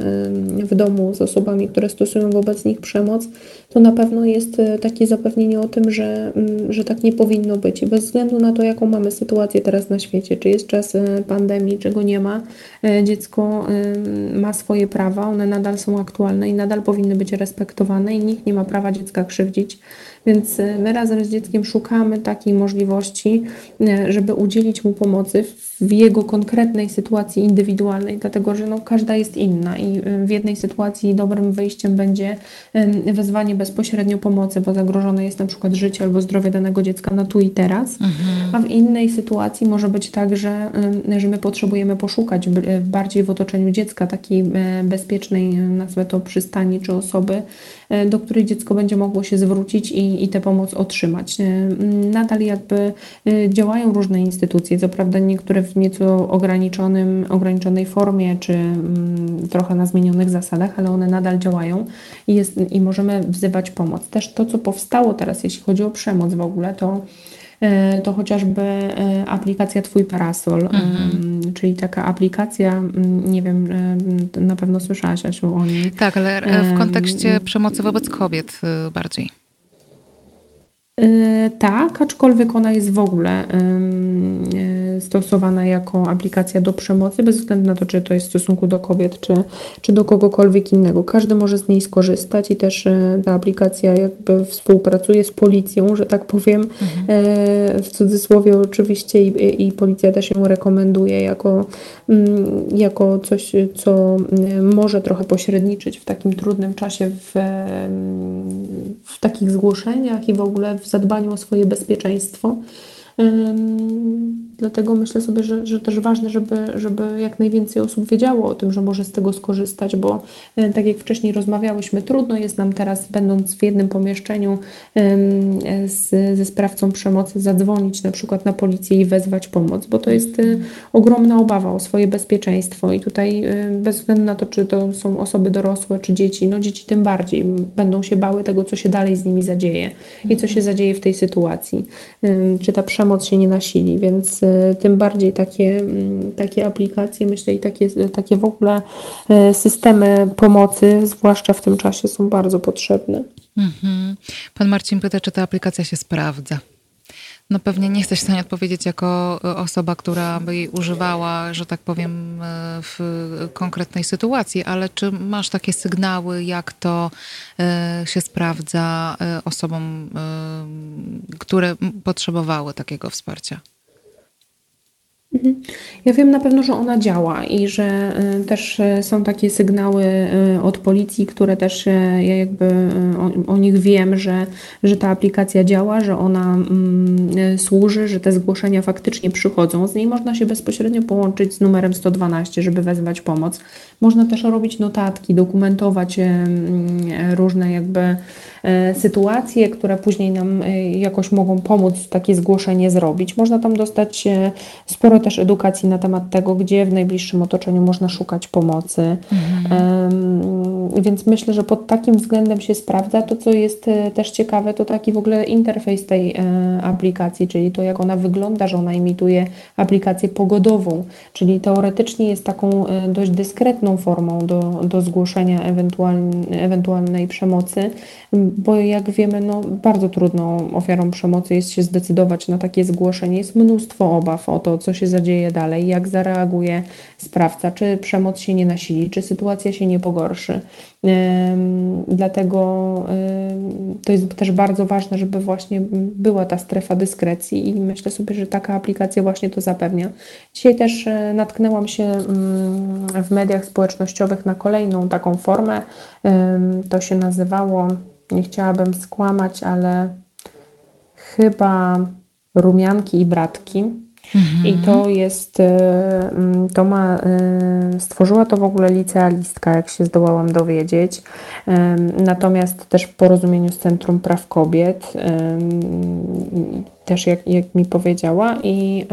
Speaker 7: w domu z osobami, które stosują wobec nich przemoc, to na pewno jest e, takie zapewnienie o tym, że, mm, że tak nie powinno być. I bez względu na to, jaką mamy sytuację teraz na świecie, czy jest czas e, pandemii, czego nie ma, dziecko ma swoje prawa, one nadal są aktualne i nadal powinny być respektowane i nikt nie ma prawa dziecka krzywdzić. Więc y, my razem z dzieckiem szukamy takiej możliwości, y, żeby udzielić mu pomocy w jego konkretnej sytuacji indywidualnej, dlatego że no, każda jest inna i y, w jednej sytuacji dobrym wyjściem będzie wezwanie bezpośrednio pomocy, bo zagrożone jest na przykład życie albo zdrowie danego dziecka na tu i teraz, mhm. a w innej sytuacji może być tak, że, że my potrzebujemy poszukać bardziej w otoczeniu dziecka takiej bezpiecznej, nazwę to przystani czy osoby, do której dziecko będzie mogło się zwrócić i, i, tę pomoc otrzymać. Nadal jakby działają różne instytucje, co prawda niektóre w nieco ograniczonym, ograniczonej formie, czy mm, trochę na zmienionych zasadach, ale one nadal działają i, jest, i możemy wzywać pomoc. Też to, co powstało teraz, jeśli chodzi o przemoc w ogóle, to e, to chociażby aplikacja Twój Parasol, mhm. czyli taka aplikacja, nie wiem, na pewno słyszałaś Asiu o niej.
Speaker 1: Tak, ale w kontekście przemocy wobec kobiet bardziej.
Speaker 7: E, tak, aczkolwiek ona jest w ogóle e, stosowana jako aplikacja do przemocy, bez względu na to, czy to jest w stosunku do kobiet, czy, czy do kogokolwiek innego. Każdy może z niej skorzystać i też e, ta aplikacja jakby współpracuje z policją, że tak powiem, mhm. w cudzysłowie oczywiście i, i policja też ją rekomenduje jako, mm, jako coś, co może trochę pośredniczyć w takim trudnym czasie w, w takich zgłoszeniach i w ogóle w w zadbaniu o swoje bezpieczeństwo. Dlatego myślę sobie, że, że też ważne, żeby, żeby jak najwięcej osób wiedziało o tym, że może z tego skorzystać, bo e, tak jak wcześniej rozmawiałyśmy, trudno jest nam teraz, będąc w jednym pomieszczeniu z, ze sprawcą przemocy, zadzwonić na przykład na policję i wezwać pomoc, bo to jest e, ogromna obawa o swoje bezpieczeństwo i tutaj e, bez względu na to, czy to są osoby dorosłe, czy dzieci, no dzieci tym bardziej będą się bały tego, co się dalej z nimi zadzieje i co się zadzieje w tej sytuacji, czy ta przemoc się nie nasili, więc tym bardziej takie, mm, takie aplikacje, myślę, i takie, takie w ogóle y, systemy pomocy, zwłaszcza w tym czasie, są bardzo potrzebne. Mhm.
Speaker 1: Pan Marcin pyta, czy ta aplikacja się sprawdza. No pewnie nie jesteś w stanie odpowiedzieć jako y, osoba, która by jej używała, że tak powiem, w konkretnej sytuacji, ale czy masz takie sygnały, jak to się sprawdza osobom, które potrzebowały takiego wsparcia?
Speaker 7: Ja wiem na pewno, że ona działa i że y, też y, są takie sygnały y, od policji, które też ja jakby o, o, nich wiem, że, że ta aplikacja działa, że ona mm, służy, że te zgłoszenia faktycznie przychodzą. Z niej można się bezpośrednio połączyć z numerem 112, żeby wezwać pomoc. Można też robić notatki, dokumentować różne jakby sytuacje, które później nam e, jakoś mogą pomóc takie zgłoszenie zrobić. Można tam dostać e, sporo też edukacji na temat tego, gdzie w najbliższym otoczeniu można szukać pomocy. Mhm. Więc myślę, że pod takim względem się sprawdza. To, co jest też ciekawe, to taki w ogóle interfejs tej aplikacji, czyli to, jak ona wygląda, że ona imituje aplikację pogodową, czyli teoretycznie jest taką dość dyskretną formą do, do zgłoszenia ewentualnej przemocy, bo jak wiemy, no, bardzo trudną ofiarą przemocy jest się zdecydować na takie zgłoszenie. Jest mnóstwo obaw o to, co się zadzieje dalej, jak zareaguje sprawca, czy przemoc się nie nasili, czy sytuacja się nie pogorszy. Dlatego to jest też bardzo ważne, żeby właśnie była ta strefa dyskrecji i myślę sobie, że taka aplikacja właśnie to zapewnia. Dzisiaj też e, natknęłam się mm, w mediach społecznościowych na kolejną taką formę. To się nazywało nie chciałabym skłamać, ale chyba rumianki i bratki. Mhm. I to jest, mm, to ma, stworzyła to w ogóle licealistka, jak się zdołałam dowiedzieć. Natomiast też w porozumieniu z Centrum Praw Kobiet, też jak, jak mi powiedziała, i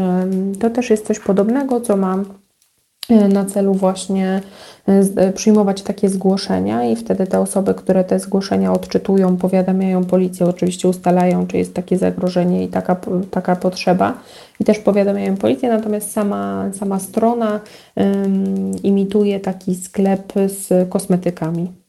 Speaker 7: to też jest coś podobnego, co mam na celu właśnie e, e, przyjmować takie zgłoszenia i wtedy te osoby, które te zgłoszenia odczytują, powiadamiają policję, oczywiście ustalają, czy jest takie zagrożenie i taka, taka potrzeba i też powiadamiają policję, natomiast sama, sama strona imituje taki sklep z kosmetykami.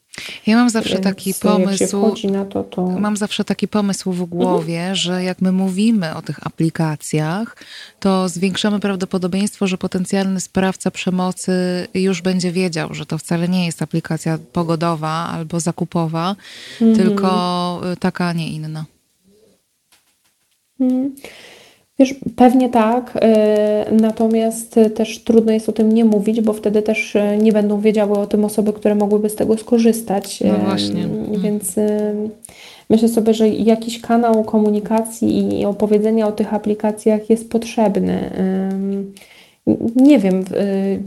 Speaker 1: Ja mam zawsze taki pomysł. To, to... Mam zawsze taki pomysł w głowie, mhm. że jak my mówimy o tych aplikacjach, to zwiększamy prawdopodobieństwo, że potencjalny sprawca przemocy już będzie wiedział, że to wcale nie jest aplikacja pogodowa albo zakupowa, mhm. tylko taka, a nie inna.
Speaker 7: Mhm. Wiesz, pewnie tak, e, natomiast też trudno jest o tym nie mówić, bo wtedy też e, nie będą wiedziały o tym osoby, które mogłyby z tego skorzystać.
Speaker 1: No właśnie.
Speaker 7: Mhm. Więc myślę sobie, że jakiś kanał komunikacji i opowiedzenia o tych aplikacjach jest potrzebny nie wiem, y,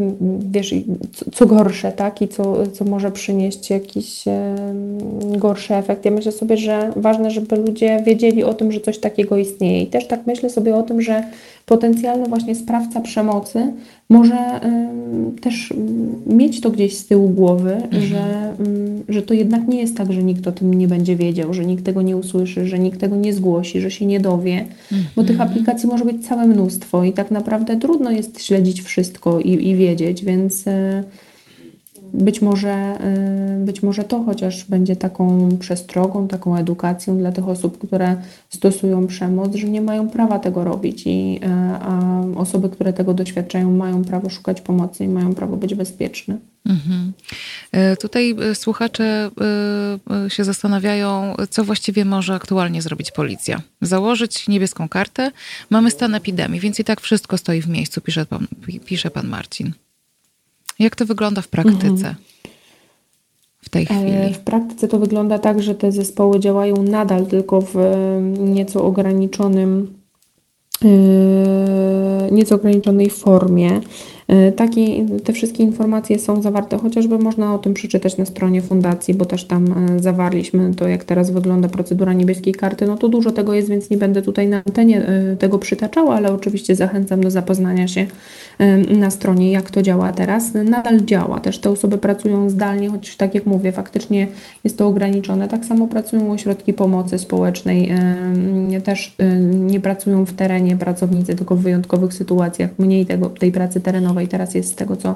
Speaker 7: wiesz, co gorsze, tak, i co, co może przynieść jakiś gorszy efekt. Ja myślę sobie, że ważne, żeby ludzie wiedzieli o tym, że coś takiego istnieje. I też tak myślę sobie o tym, że potencjalny właśnie sprawca przemocy może też mieć to gdzieś z tyłu głowy, mhm. że, że to jednak nie jest tak, że nikt o tym nie będzie wiedział, że nikt tego nie usłyszy, że nikt tego nie zgłosi, że się nie dowie, mhm. bo tych mhm. aplikacji może być całe mnóstwo i tak naprawdę trudno jest śledzić wszystko i, i wiedzieć, więc e, być może, y, być może to chociaż będzie taką przestrogą, taką edukacją dla tych osób, które stosują przemoc, że nie mają prawa tego robić, i, y, a osoby, które tego doświadczają, mają prawo szukać pomocy i mają prawo być bezpieczne. Mhm.
Speaker 1: Y, tutaj słuchacze się zastanawiają, co właściwie może aktualnie zrobić policja. Założyć niebieską kartę. Mamy stan epidemii, więc i tak wszystko stoi w miejscu, pisze pan, pisze pan Marcin. Jak to wygląda w praktyce? Mhm. W tej chwili. E,
Speaker 7: w praktyce to wygląda tak, że te zespoły działają nadal tylko w nieco ograniczonym e, nieco ograniczonej formie. E, takie, te wszystkie informacje są zawarte, chociażby można o tym przeczytać na stronie fundacji, bo też tam zawarliśmy to, jak teraz wygląda procedura niebieskiej karty. No to dużo tego jest, więc nie będę tutaj na antenie tego przytaczała, ale oczywiście zachęcam do zapoznania się na stronie, jak to działa teraz. Nadal działa. Też te osoby pracują zdalnie, choć tak jak mówię, faktycznie jest to ograniczone. Tak samo pracują ośrodki pomocy społecznej. Też nie pracują w terenie pracownicy, tylko w wyjątkowych sytuacjach. Mniej tego, tej pracy terenowej teraz jest z tego, co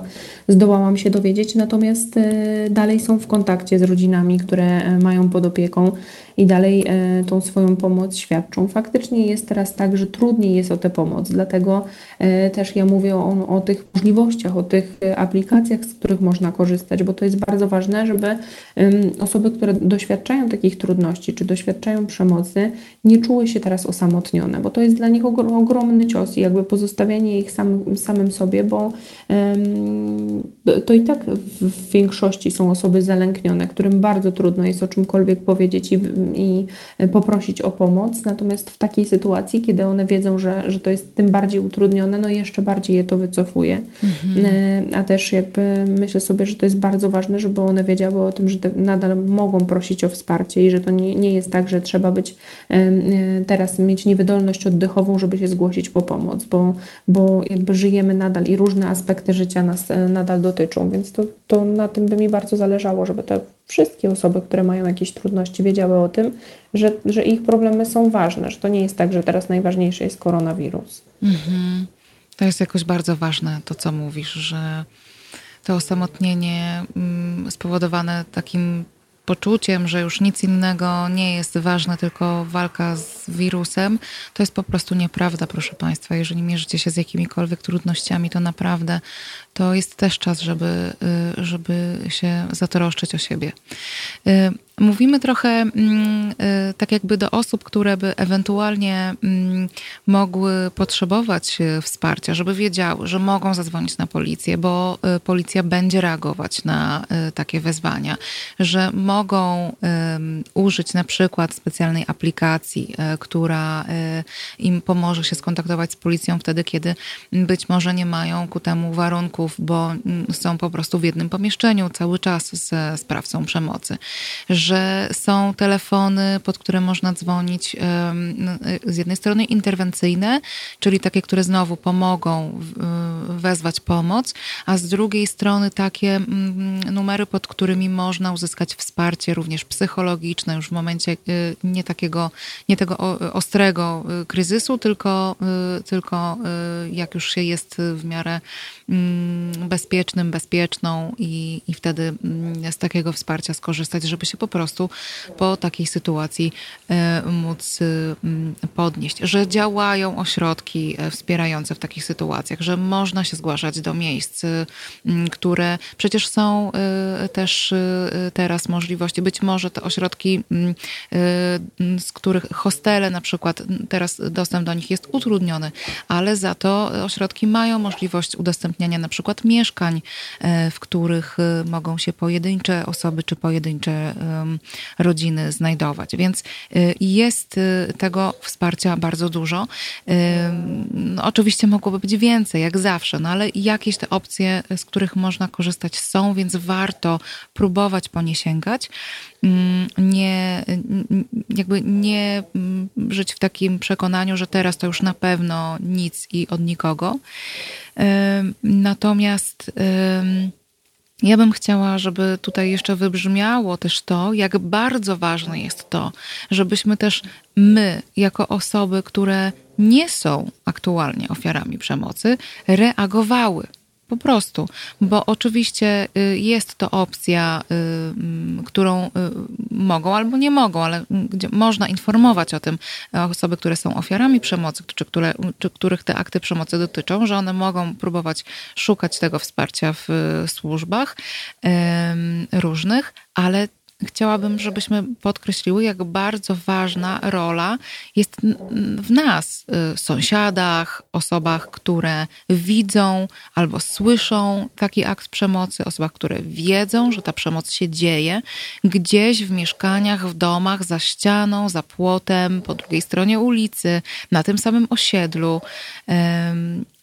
Speaker 7: zdołałam się dowiedzieć. Natomiast e, dalej są w kontakcie z rodzinami, które e, mają pod opieką i dalej e, tą swoją pomoc świadczą. Faktycznie jest teraz tak, że trudniej jest o tę pomoc, dlatego też ja mówię o, o tych możliwościach, o tych e, aplikacjach, z których można korzystać, bo to jest bardzo ważne, żeby osoby, które doświadczają takich trudności, czy doświadczają przemocy, nie czuły się teraz osamotnione, bo to jest dla nich ogromny cios i jakby pozostawianie ich sam, samym sobie, bo to i tak w większości są osoby zalęknione, którym bardzo trudno jest o czymkolwiek powiedzieć i i poprosić o pomoc. Natomiast w takiej sytuacji, kiedy one wiedzą, że, że to jest tym bardziej utrudnione, no jeszcze bardziej je to wycofuje. Mhm. E, a też jakby myślę sobie, że to jest bardzo ważne, żeby one wiedziały o tym, że nadal mogą prosić o wsparcie i że to nie, nie jest tak, że trzeba być e, e, teraz mieć niewydolność oddechową, żeby się zgłosić po pomoc, bo, bo jakby żyjemy nadal i różne aspekty życia nas nadal dotyczą, więc to, to na tym by mi bardzo zależało, żeby te wszystkie osoby, które mają jakieś trudności, wiedziały o tym, że, że ich problemy są ważne, że to nie jest tak, że teraz najważniejszy jest koronawirus. Mhm.
Speaker 1: To jest jakoś bardzo ważne, to co mówisz, że to osamotnienie mm, spowodowane takim poczuciem, że już nic innego nie jest ważne, tylko walka z wirusem, to jest po prostu nieprawda, proszę Państwa. Jeżeli mierzycie się z jakimikolwiek trudnościami, to naprawdę to jest też czas, żeby, y, żeby się zatroszczyć o siebie. Y, mówimy trochę mm, y, tak jakby do osób, które by ewentualnie mm, mogły potrzebować wsparcia, żeby wiedziały, że mogą zadzwonić na policję, bo policja będzie reagować na takie wezwania, że mogą użyć na przykład specjalnej aplikacji która im pomoże się skontaktować z policją wtedy, kiedy być może nie mają ku temu warunków, bo mm, są po prostu w jednym pomieszczeniu cały czas ze sprawcą przemocy. Że są telefony, pod które można dzwonić z jednej strony interwencyjne, czyli takie, które znowu pomogą wezwać pomoc, a z drugiej strony takie mm, numery, pod którymi można uzyskać wsparcie również psychologiczne już w momencie y, nie takiego, nie tego ostrego kryzysu, tylko, tylko jak już się jest w miarę mm, bezpiecznym, bezpieczną i, i wtedy mm, z takiego wsparcia skorzystać, żeby się po prostu po takiej sytuacji móc podnieść. Że działają ośrodki wspierające w takich sytuacjach, że można się zgłaszać do miejsc, które przecież są też teraz możliwości, być może te ośrodki, z których hostele na przykład, teraz dostęp do nich jest utrudniony, ale za to ośrodki mają możliwość udostępniania na przykład mieszkań, e, w których e, mogą się pojedyncze osoby czy pojedyncze rodziny znajdować. Więc e, jest tego wsparcia bardzo dużo. No, oczywiście mogłoby być więcej, jak zawsze, no ale jakieś te opcje, z których można korzystać są, więc warto próbować po nie sięgać. Mm, nie, jakby nie mm, żyć w takim przekonaniu, że teraz to już na pewno nic i od nikogo. Natomiast ja bym chciała, żeby tutaj jeszcze wybrzmiało też to, jak bardzo ważne jest to, żebyśmy też my, jako osoby, które nie są aktualnie ofiarami przemocy, reagowały po prostu, bo oczywiście y, jest to opcja, y, mm, którą y, mogą albo nie mogą, ale gdzie można informować o tym osoby, które są ofiarami przemocy, czy, które, czy których te akty przemocy dotyczą, że one mogą próbować szukać tego wsparcia w służbach różnych, ale chciałabym, żebyśmy podkreśliły, jak bardzo ważna rola jest w nas, y, sąsiadach, osobach, które widzą albo słyszą taki akt przemocy, osobach, które wiedzą, że ta przemoc się dzieje gdzieś w mieszkaniach, w domach, za ścianą, za płotem, po drugiej stronie ulicy, na tym samym osiedlu,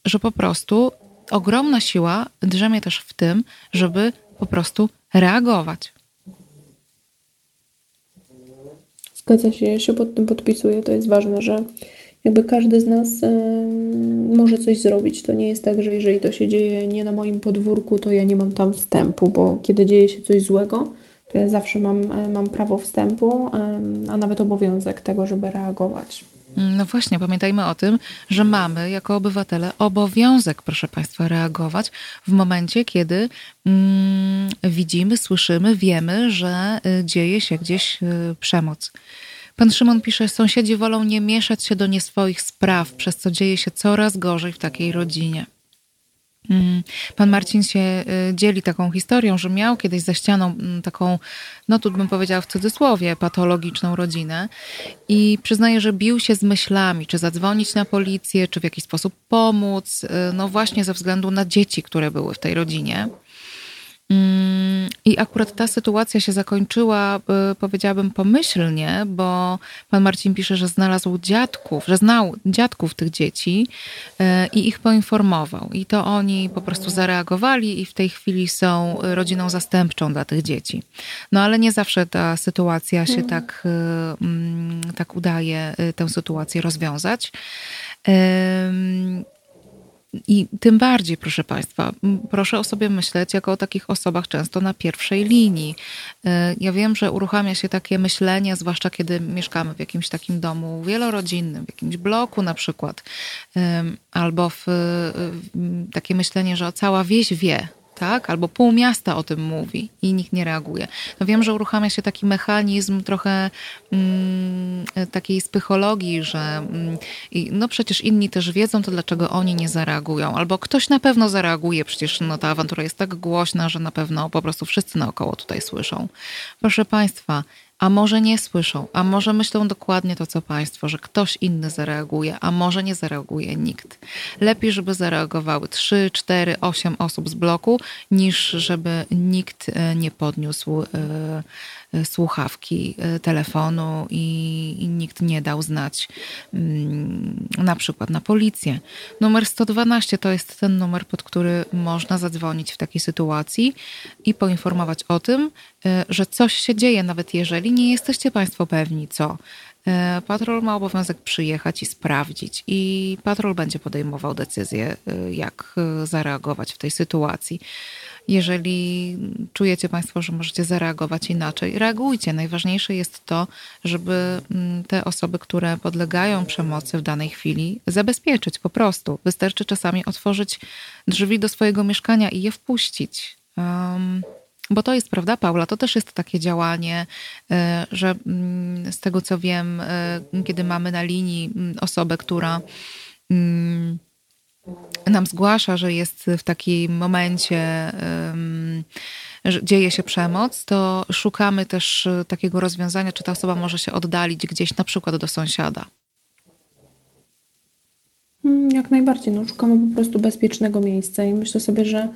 Speaker 1: że po prostu ogromna siła drzemie też w tym, żeby po prostu reagować.
Speaker 7: Zgadza się, ja się pod tym podpisuję. To jest ważne, że jakby każdy z nas może coś zrobić. To nie jest tak, że jeżeli to się dzieje nie na moim podwórku, to ja nie mam tam wstępu, bo kiedy dzieje się coś złego, to ja zawsze mam, e, mam prawo wstępu, a nawet obowiązek tego, żeby reagować.
Speaker 1: No właśnie, pamiętajmy o tym, że mamy jako obywatele obowiązek, proszę Państwa, reagować w momencie, kiedy mm, widzimy, słyszymy, wiemy, że y, dzieje się gdzieś y, przemoc. Pan Szymon pisze, sąsiedzi wolą nie mieszać się do nie swoich spraw, przez co dzieje się coraz gorzej w takiej rodzinie. Mm. Pan Marcin się y, dzieli taką historią, że miał kiedyś za ścianą taką, no tu bym powiedziała w cudzysłowie, patologiczną rodzinę i przyznaje, że bił się z myślami, czy zadzwonić na policję, czy w jakiś sposób pomóc, y, no właśnie ze względu na dzieci, które były w tej rodzinie. Mm, I akurat ta sytuacja się zakończyła, y, powiedziałabym, pomyślnie, bo pan Marcin pisze, że znalazł dziadków, że znał dziadków tych dzieci y, i ich poinformował. I to oni po prostu zareagowali i w tej chwili są rodziną zastępczą dla tych dzieci. No ale nie zawsze ta sytuacja się mhm. tak, y, mm, tak udaje tę sytuację rozwiązać. I tym bardziej, proszę Państwa, proszę o sobie myśleć jako o takich osobach często na pierwszej linii. E, ja wiem, że uruchamia się takie myślenie, zwłaszcza kiedy mieszkamy w jakimś takim domu wielorodzinnym, w jakimś bloku na przykład, albo w, w takie myślenie, że cała wieś wie, tak? Albo pół miasta o tym mówi i nikt nie reaguje. No wiem, że uruchamia się taki mechanizm trochę mm, takiej psychologii, że mm, no przecież inni też wiedzą, to dlaczego oni nie zareagują. Albo ktoś na pewno zareaguje, przecież no, ta awantura jest tak głośna, że na pewno po prostu wszyscy naokoło tutaj słyszą. Proszę Państwa, a może nie słyszą, a może myślą dokładnie to, co Państwo, że ktoś inny zareaguje, a może nie zareaguje nikt. Lepiej, żeby zareagowały 3, 4, 8 osób z bloku, niż żeby nikt e, nie podniósł e, słuchawki telefonu i, i, nikt nie dał znać mm, na przykład na policję. Numer 112 to jest ten numer, pod który można zadzwonić w takiej sytuacji i poinformować o tym, że coś się dzieje, nawet jeżeli nie jesteście Państwo pewni co. E, patrol ma obowiązek przyjechać i sprawdzić, i patrol będzie podejmował decyzję, e, jak e, zareagować w tej sytuacji. Jeżeli czujecie Państwo, że możecie zareagować inaczej, reagujcie. Najważniejsze jest to, żeby mm, te osoby, które podlegają przemocy w danej chwili, zabezpieczyć po prostu. Wystarczy czasami otworzyć drzwi do swojego mieszkania i je wpuścić. Um, bo to jest, prawda, Paula, to też jest takie działanie, e, że mm, z tego co wiem, e, kiedy mamy na linii mm, osobę, która nam zgłasza, że jest w takim momencie, że dzieje się przemoc, to szukamy też takiego rozwiązania, czy ta osoba może się oddalić gdzieś na przykład do sąsiada.
Speaker 7: Jak najbardziej. No, szukamy po prostu bezpiecznego miejsca i myślę sobie, że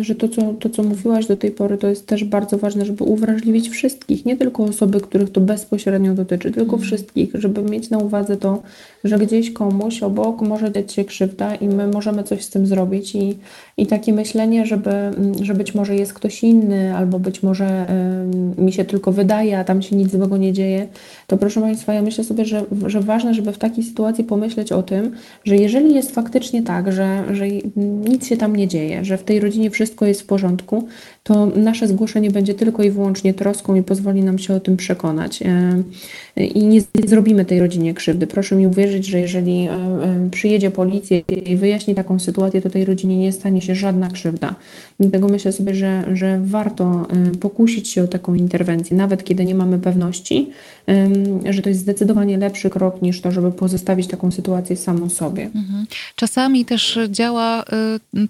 Speaker 7: że to co, to, co mówiłaś do tej pory, to jest też bardzo ważne, żeby uwrażliwić wszystkich, nie tylko osoby, których to bezpośrednio dotyczy, tylko mm. wszystkich, żeby mieć na uwadze to, że gdzieś komuś obok może dać się krzywda i my możemy coś z tym zrobić. I, i takie myślenie, żeby, że być może jest ktoś inny, albo być może y, mi się tylko wydaje, a tam się nic złego nie dzieje, to proszę Państwa, ja myślę sobie, że, że ważne, żeby w takiej sytuacji pomyśleć o tym, że jeżeli jest faktycznie tak, że, że nic się tam nie dzieje, że w tej rodzinie wszystko jest w porządku, to nasze zgłoszenie będzie tylko i wyłącznie troską i pozwoli nam się o tym przekonać. E, I nie zrobimy tej rodzinie krzywdy. Proszę mi uwierzyć, że jeżeli e, e, przyjedzie policja i wyjaśni taką sytuację, to tej rodzinie nie stanie się żadna krzywda. Dlatego myślę sobie, że, że warto pokusić się o taką interwencję, nawet kiedy nie mamy pewności, że to jest zdecydowanie lepszy krok niż to, żeby pozostawić taką sytuację samą sobie. Mhm.
Speaker 1: Czasami też działa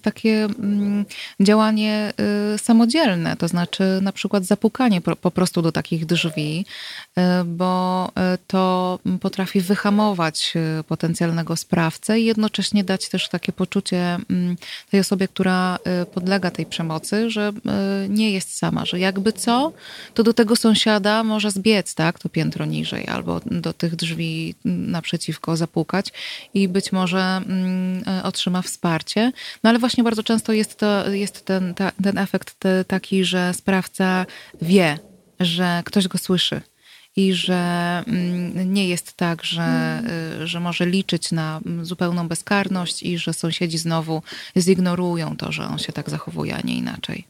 Speaker 1: takie mm, działanie samodzielne, to znaczy na przykład zapukanie po prostu do takich drzwi, bo to potrafi wyhamować potencjalnego sprawcę i jednocześnie dać też takie poczucie tej osobie, która podlega tej przemocy, że nie jest sama, że jakby co, to do tego sąsiada może zbiec, tak, to piętro niżej albo do tych drzwi naprzeciwko zapukać i być może mm, otrzyma wsparcie. No ale właśnie bardzo często jest, to, jest ten, ta, ten efekt taki, że sprawca wie, że ktoś go słyszy i że mm, nie jest tak, że, e, że może liczyć na zupełną bezkarność i że sąsiedzi znowu zignorują to, że on się tak zachowuje, a nie inaczej.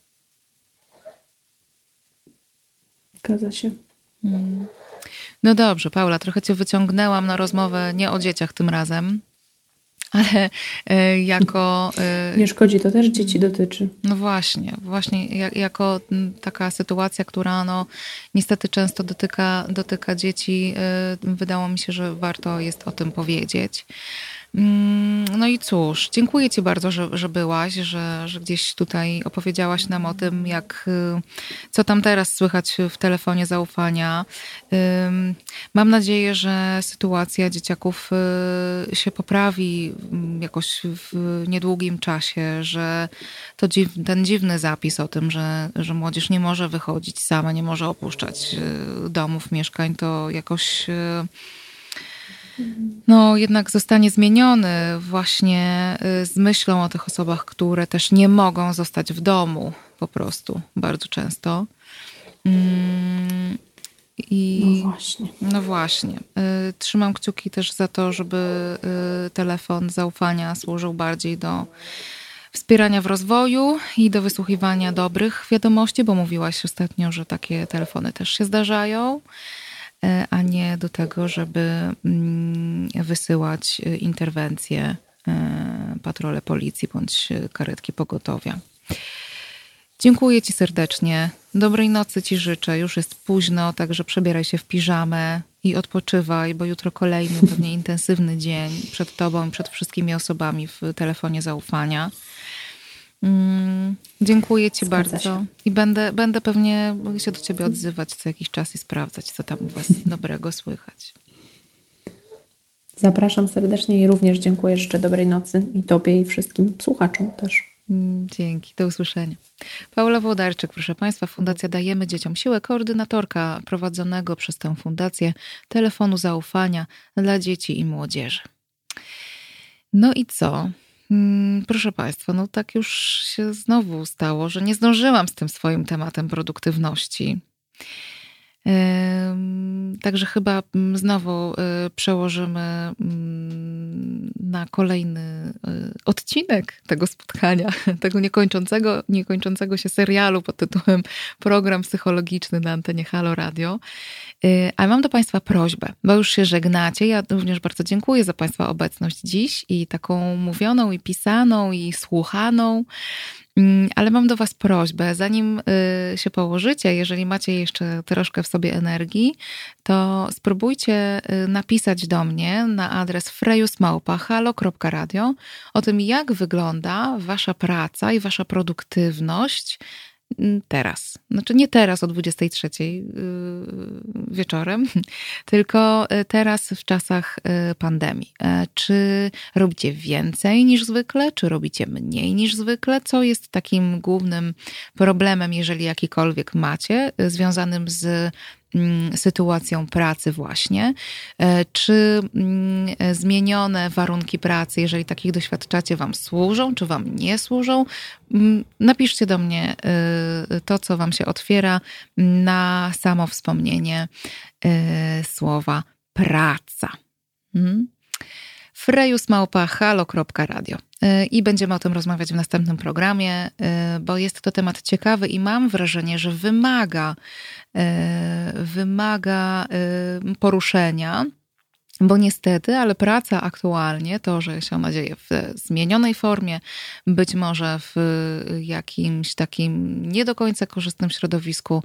Speaker 7: Zgadza się. Hmm.
Speaker 1: No dobrze, Paula, trochę cię wyciągnęłam na rozmowę nie o dzieciach tym razem, ale e, jako.
Speaker 7: E, nie szkodzi, to też dzieci dotyczy.
Speaker 1: No właśnie, właśnie jako taka sytuacja, która no, niestety często dotyka, dotyka dzieci, e, wydało mi się, że warto jest o tym powiedzieć. Mm, no i cóż, dziękuję Ci bardzo, że, że byłaś, że, że gdzieś tutaj opowiedziałaś nam o tym, jak, y, co tam teraz słychać w telefonie zaufania. Mam nadzieję, że sytuacja dzieciaków y, się poprawi mm, jakoś w niedługim czasie, że to dziw, ten dziwny zapis o tym, że, że młodzież nie może wychodzić sama, nie może opuszczać y, domów, mieszkań, to jakoś no jednak zostanie zmieniony właśnie y, z myślą o tych osobach, które też nie mogą zostać w domu po prostu bardzo często. Mm,
Speaker 7: I, no właśnie.
Speaker 1: No właśnie. Y, trzymam kciuki też za to, żeby y, telefon zaufania służył bardziej do wspierania w rozwoju i do wysłuchiwania dobrych wiadomości, bo mówiłaś ostatnio, że takie telefony też się zdarzają. A nie do tego, żeby mm, wysyłać e, interwencje, e, patrole policji bądź karetki pogotowia. Dziękuję Ci serdecznie. Dobrej nocy Ci życzę. Już jest późno, także przebieraj się w piżamę i odpoczywaj, bo jutro kolejny pewnie [LAUGHS] intensywny dzień przed Tobą i przed wszystkimi osobami w telefonie zaufania. Mm, dziękuję Ci
Speaker 7: Zgadza
Speaker 1: bardzo.
Speaker 7: się.
Speaker 1: I będę, będę pewnie się do Ciebie odzywać co jakiś czas i sprawdzać, co tam u Was [LAUGHS] dobrego słychać.
Speaker 7: Zapraszam serdecznie i również dziękuję. Życzę dobrej nocy i Tobie i wszystkim słuchaczom też.
Speaker 1: Mm, Dzięki, do usłyszenia. Paula Włodarczyk, proszę Państwa, Fundacja Dajemy Dzieciom Siłę, koordynatorka prowadzonego przez tę fundację telefonu zaufania dla dzieci i młodzieży. No i co? Mm, Proszę Państwa, no tak już się znowu stało, że nie zdążyłam z tym swoim tematem produktywności. Także chyba mm, znowu y, przełożymy mm, na kolejny y, odcinek tego spotkania, [LAUGHS] tego niekończącego, niekończącego się serialu pod tytułem Program Psychologiczny na antenie Halo Radio. Y, Ale mam do Państwa prośbę, bo już się żegnacie. Ja również bardzo dziękuję za Państwa obecność dziś i taką mówioną, i pisaną, i słuchaną. Mm, Ale mam do Was prośbę, zanim y, się położycie, jeżeli macie jeszcze troszkę w sobie energii, to spróbujcie y, napisać do mnie na adres frejusmałpa.halo.radio o tym, jak wygląda Wasza praca i Wasza produktywność teraz. Znaczy nie teraz o 23 y, wieczorem, [LAUGHS] tylko y, teraz w czasach y, pandemii. E, Czy robicie więcej niż zwykle, czy robicie mniej niż zwykle? Co jest takim głównym problemem, jeżeli jakikolwiek macie, związanym z mm, sytuacją pracy właśnie. E, Czy mm, e, zmienione warunki pracy, jeżeli takich doświadczacie, wam służą, czy wam nie służą? Mm, Napiszcie do mnie y, to, co wam się otwiera na samo wspomnienie y, słowa praca. Mm. frejusmałpa.halo.radio Y, i będziemy o tym rozmawiać w następnym programie, y, bo jest to temat ciekawy i mam wrażenie, że wymaga, y, wymaga poruszenia. Bo niestety, ale praca aktualnie, to, że się ona dzieje w zmienionej formie, być może w jakimś takim nie do końca korzystnym środowisku,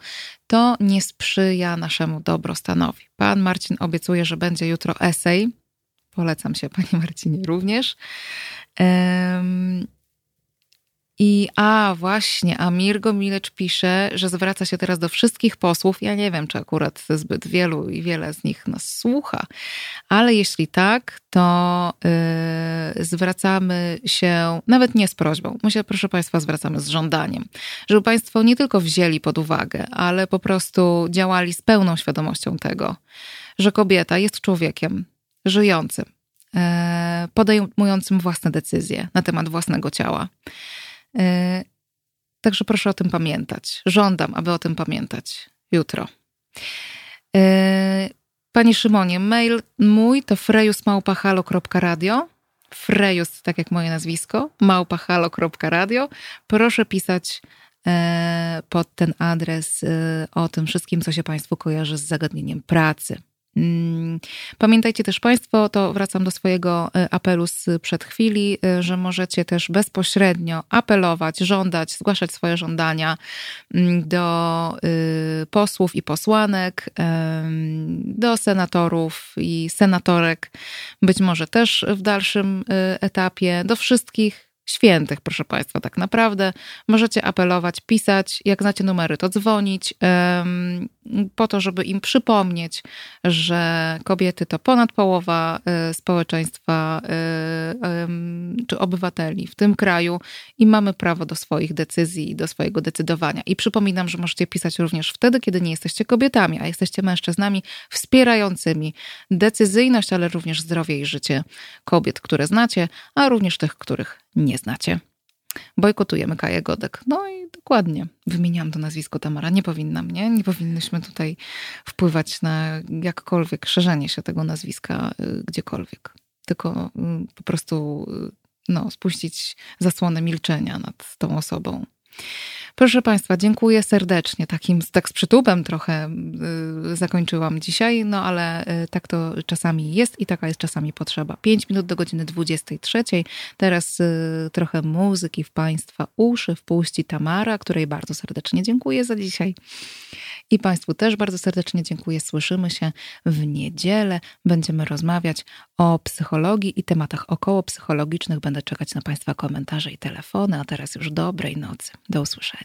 Speaker 1: to nie sprzyja naszemu dobrostanowi. Pan Marcin obiecuje, że będzie jutro esej. Polecam się, panie Marcinie, również. Em, I a właśnie, a Mirgo Milecz pisze, że zwraca się teraz do wszystkich posłów. Ja nie wiem, czy akurat zbyt wielu i wiele z nich nas słucha, ale jeśli tak, to y, zwracamy się nawet nie z prośbą. My się, proszę Państwa, zwracamy z żądaniem, żeby Państwo nie tylko wzięli pod uwagę, ale po prostu działali z pełną świadomością tego, że kobieta jest człowiekiem żyjącym, e, podejmującym własne decyzje na temat własnego ciała. E, Także proszę o tym pamiętać. Żądam, aby o tym pamiętać jutro. E, Panie Szymonie, mail mój to frejusmałpahalo.radio. Frejus, tak jak moje nazwisko, małpahalo.radio. Proszę pisać pod ten adres o tym wszystkim, co się Państwu kojarzy z zagadnieniem pracy. Mm, Pamiętajcie też Państwo, to wracam do swojego e, apelu przed chwili, e, że możecie też bezpośrednio apelować, żądać, zgłaszać swoje żądania mm, do y, posłów i posłanek, do senatorów i senatorek, być może też w dalszym y, etapie, do wszystkich świętych, proszę Państwa, tak naprawdę. Możecie apelować, pisać, jak znacie numery, to dzwonić, po to, żeby im przypomnieć, że kobiety to ponad połowa e, społeczeństwa em, czy obywateli w tym kraju i mamy prawo do swoich decyzji i do swojego decydowania. I przypominam, że możecie pisać również wtedy, kiedy nie jesteście kobietami, a jesteście mężczyznami wspierającymi decyzyjność, ale również zdrowie i życie kobiet, które znacie, a również tych, których nie znacie. Bojkotujemy Kaję Godek. No i dokładnie. Wymieniłam to nazwisko Tamara. Nie powinnam, nie? Nie powinnyśmy tutaj wpływać na jakkolwiek szerzenie się tego nazwiska y, gdziekolwiek. Tylko y, po prostu y, no, spuścić zasłonę milczenia nad tą osobą. Proszę Państwa, dziękuję serdecznie. Takim, tak z przytupem trochę y, zakończyłam dzisiaj, no ale y, tak to czasami jest i taka jest czasami potrzeba. 5 minut do godziny 23. Teraz y, trochę muzyki w Państwa uszy wpuści Tamara, której bardzo serdecznie dziękuję za dzisiaj. I Państwu też bardzo serdecznie dziękuję. Słyszymy się w niedzielę. Będziemy rozmawiać o psychologii i tematach około psychologicznych. Będę czekać na Państwa komentarze i telefony. A teraz już dobrej nocy. Do usłyszenia.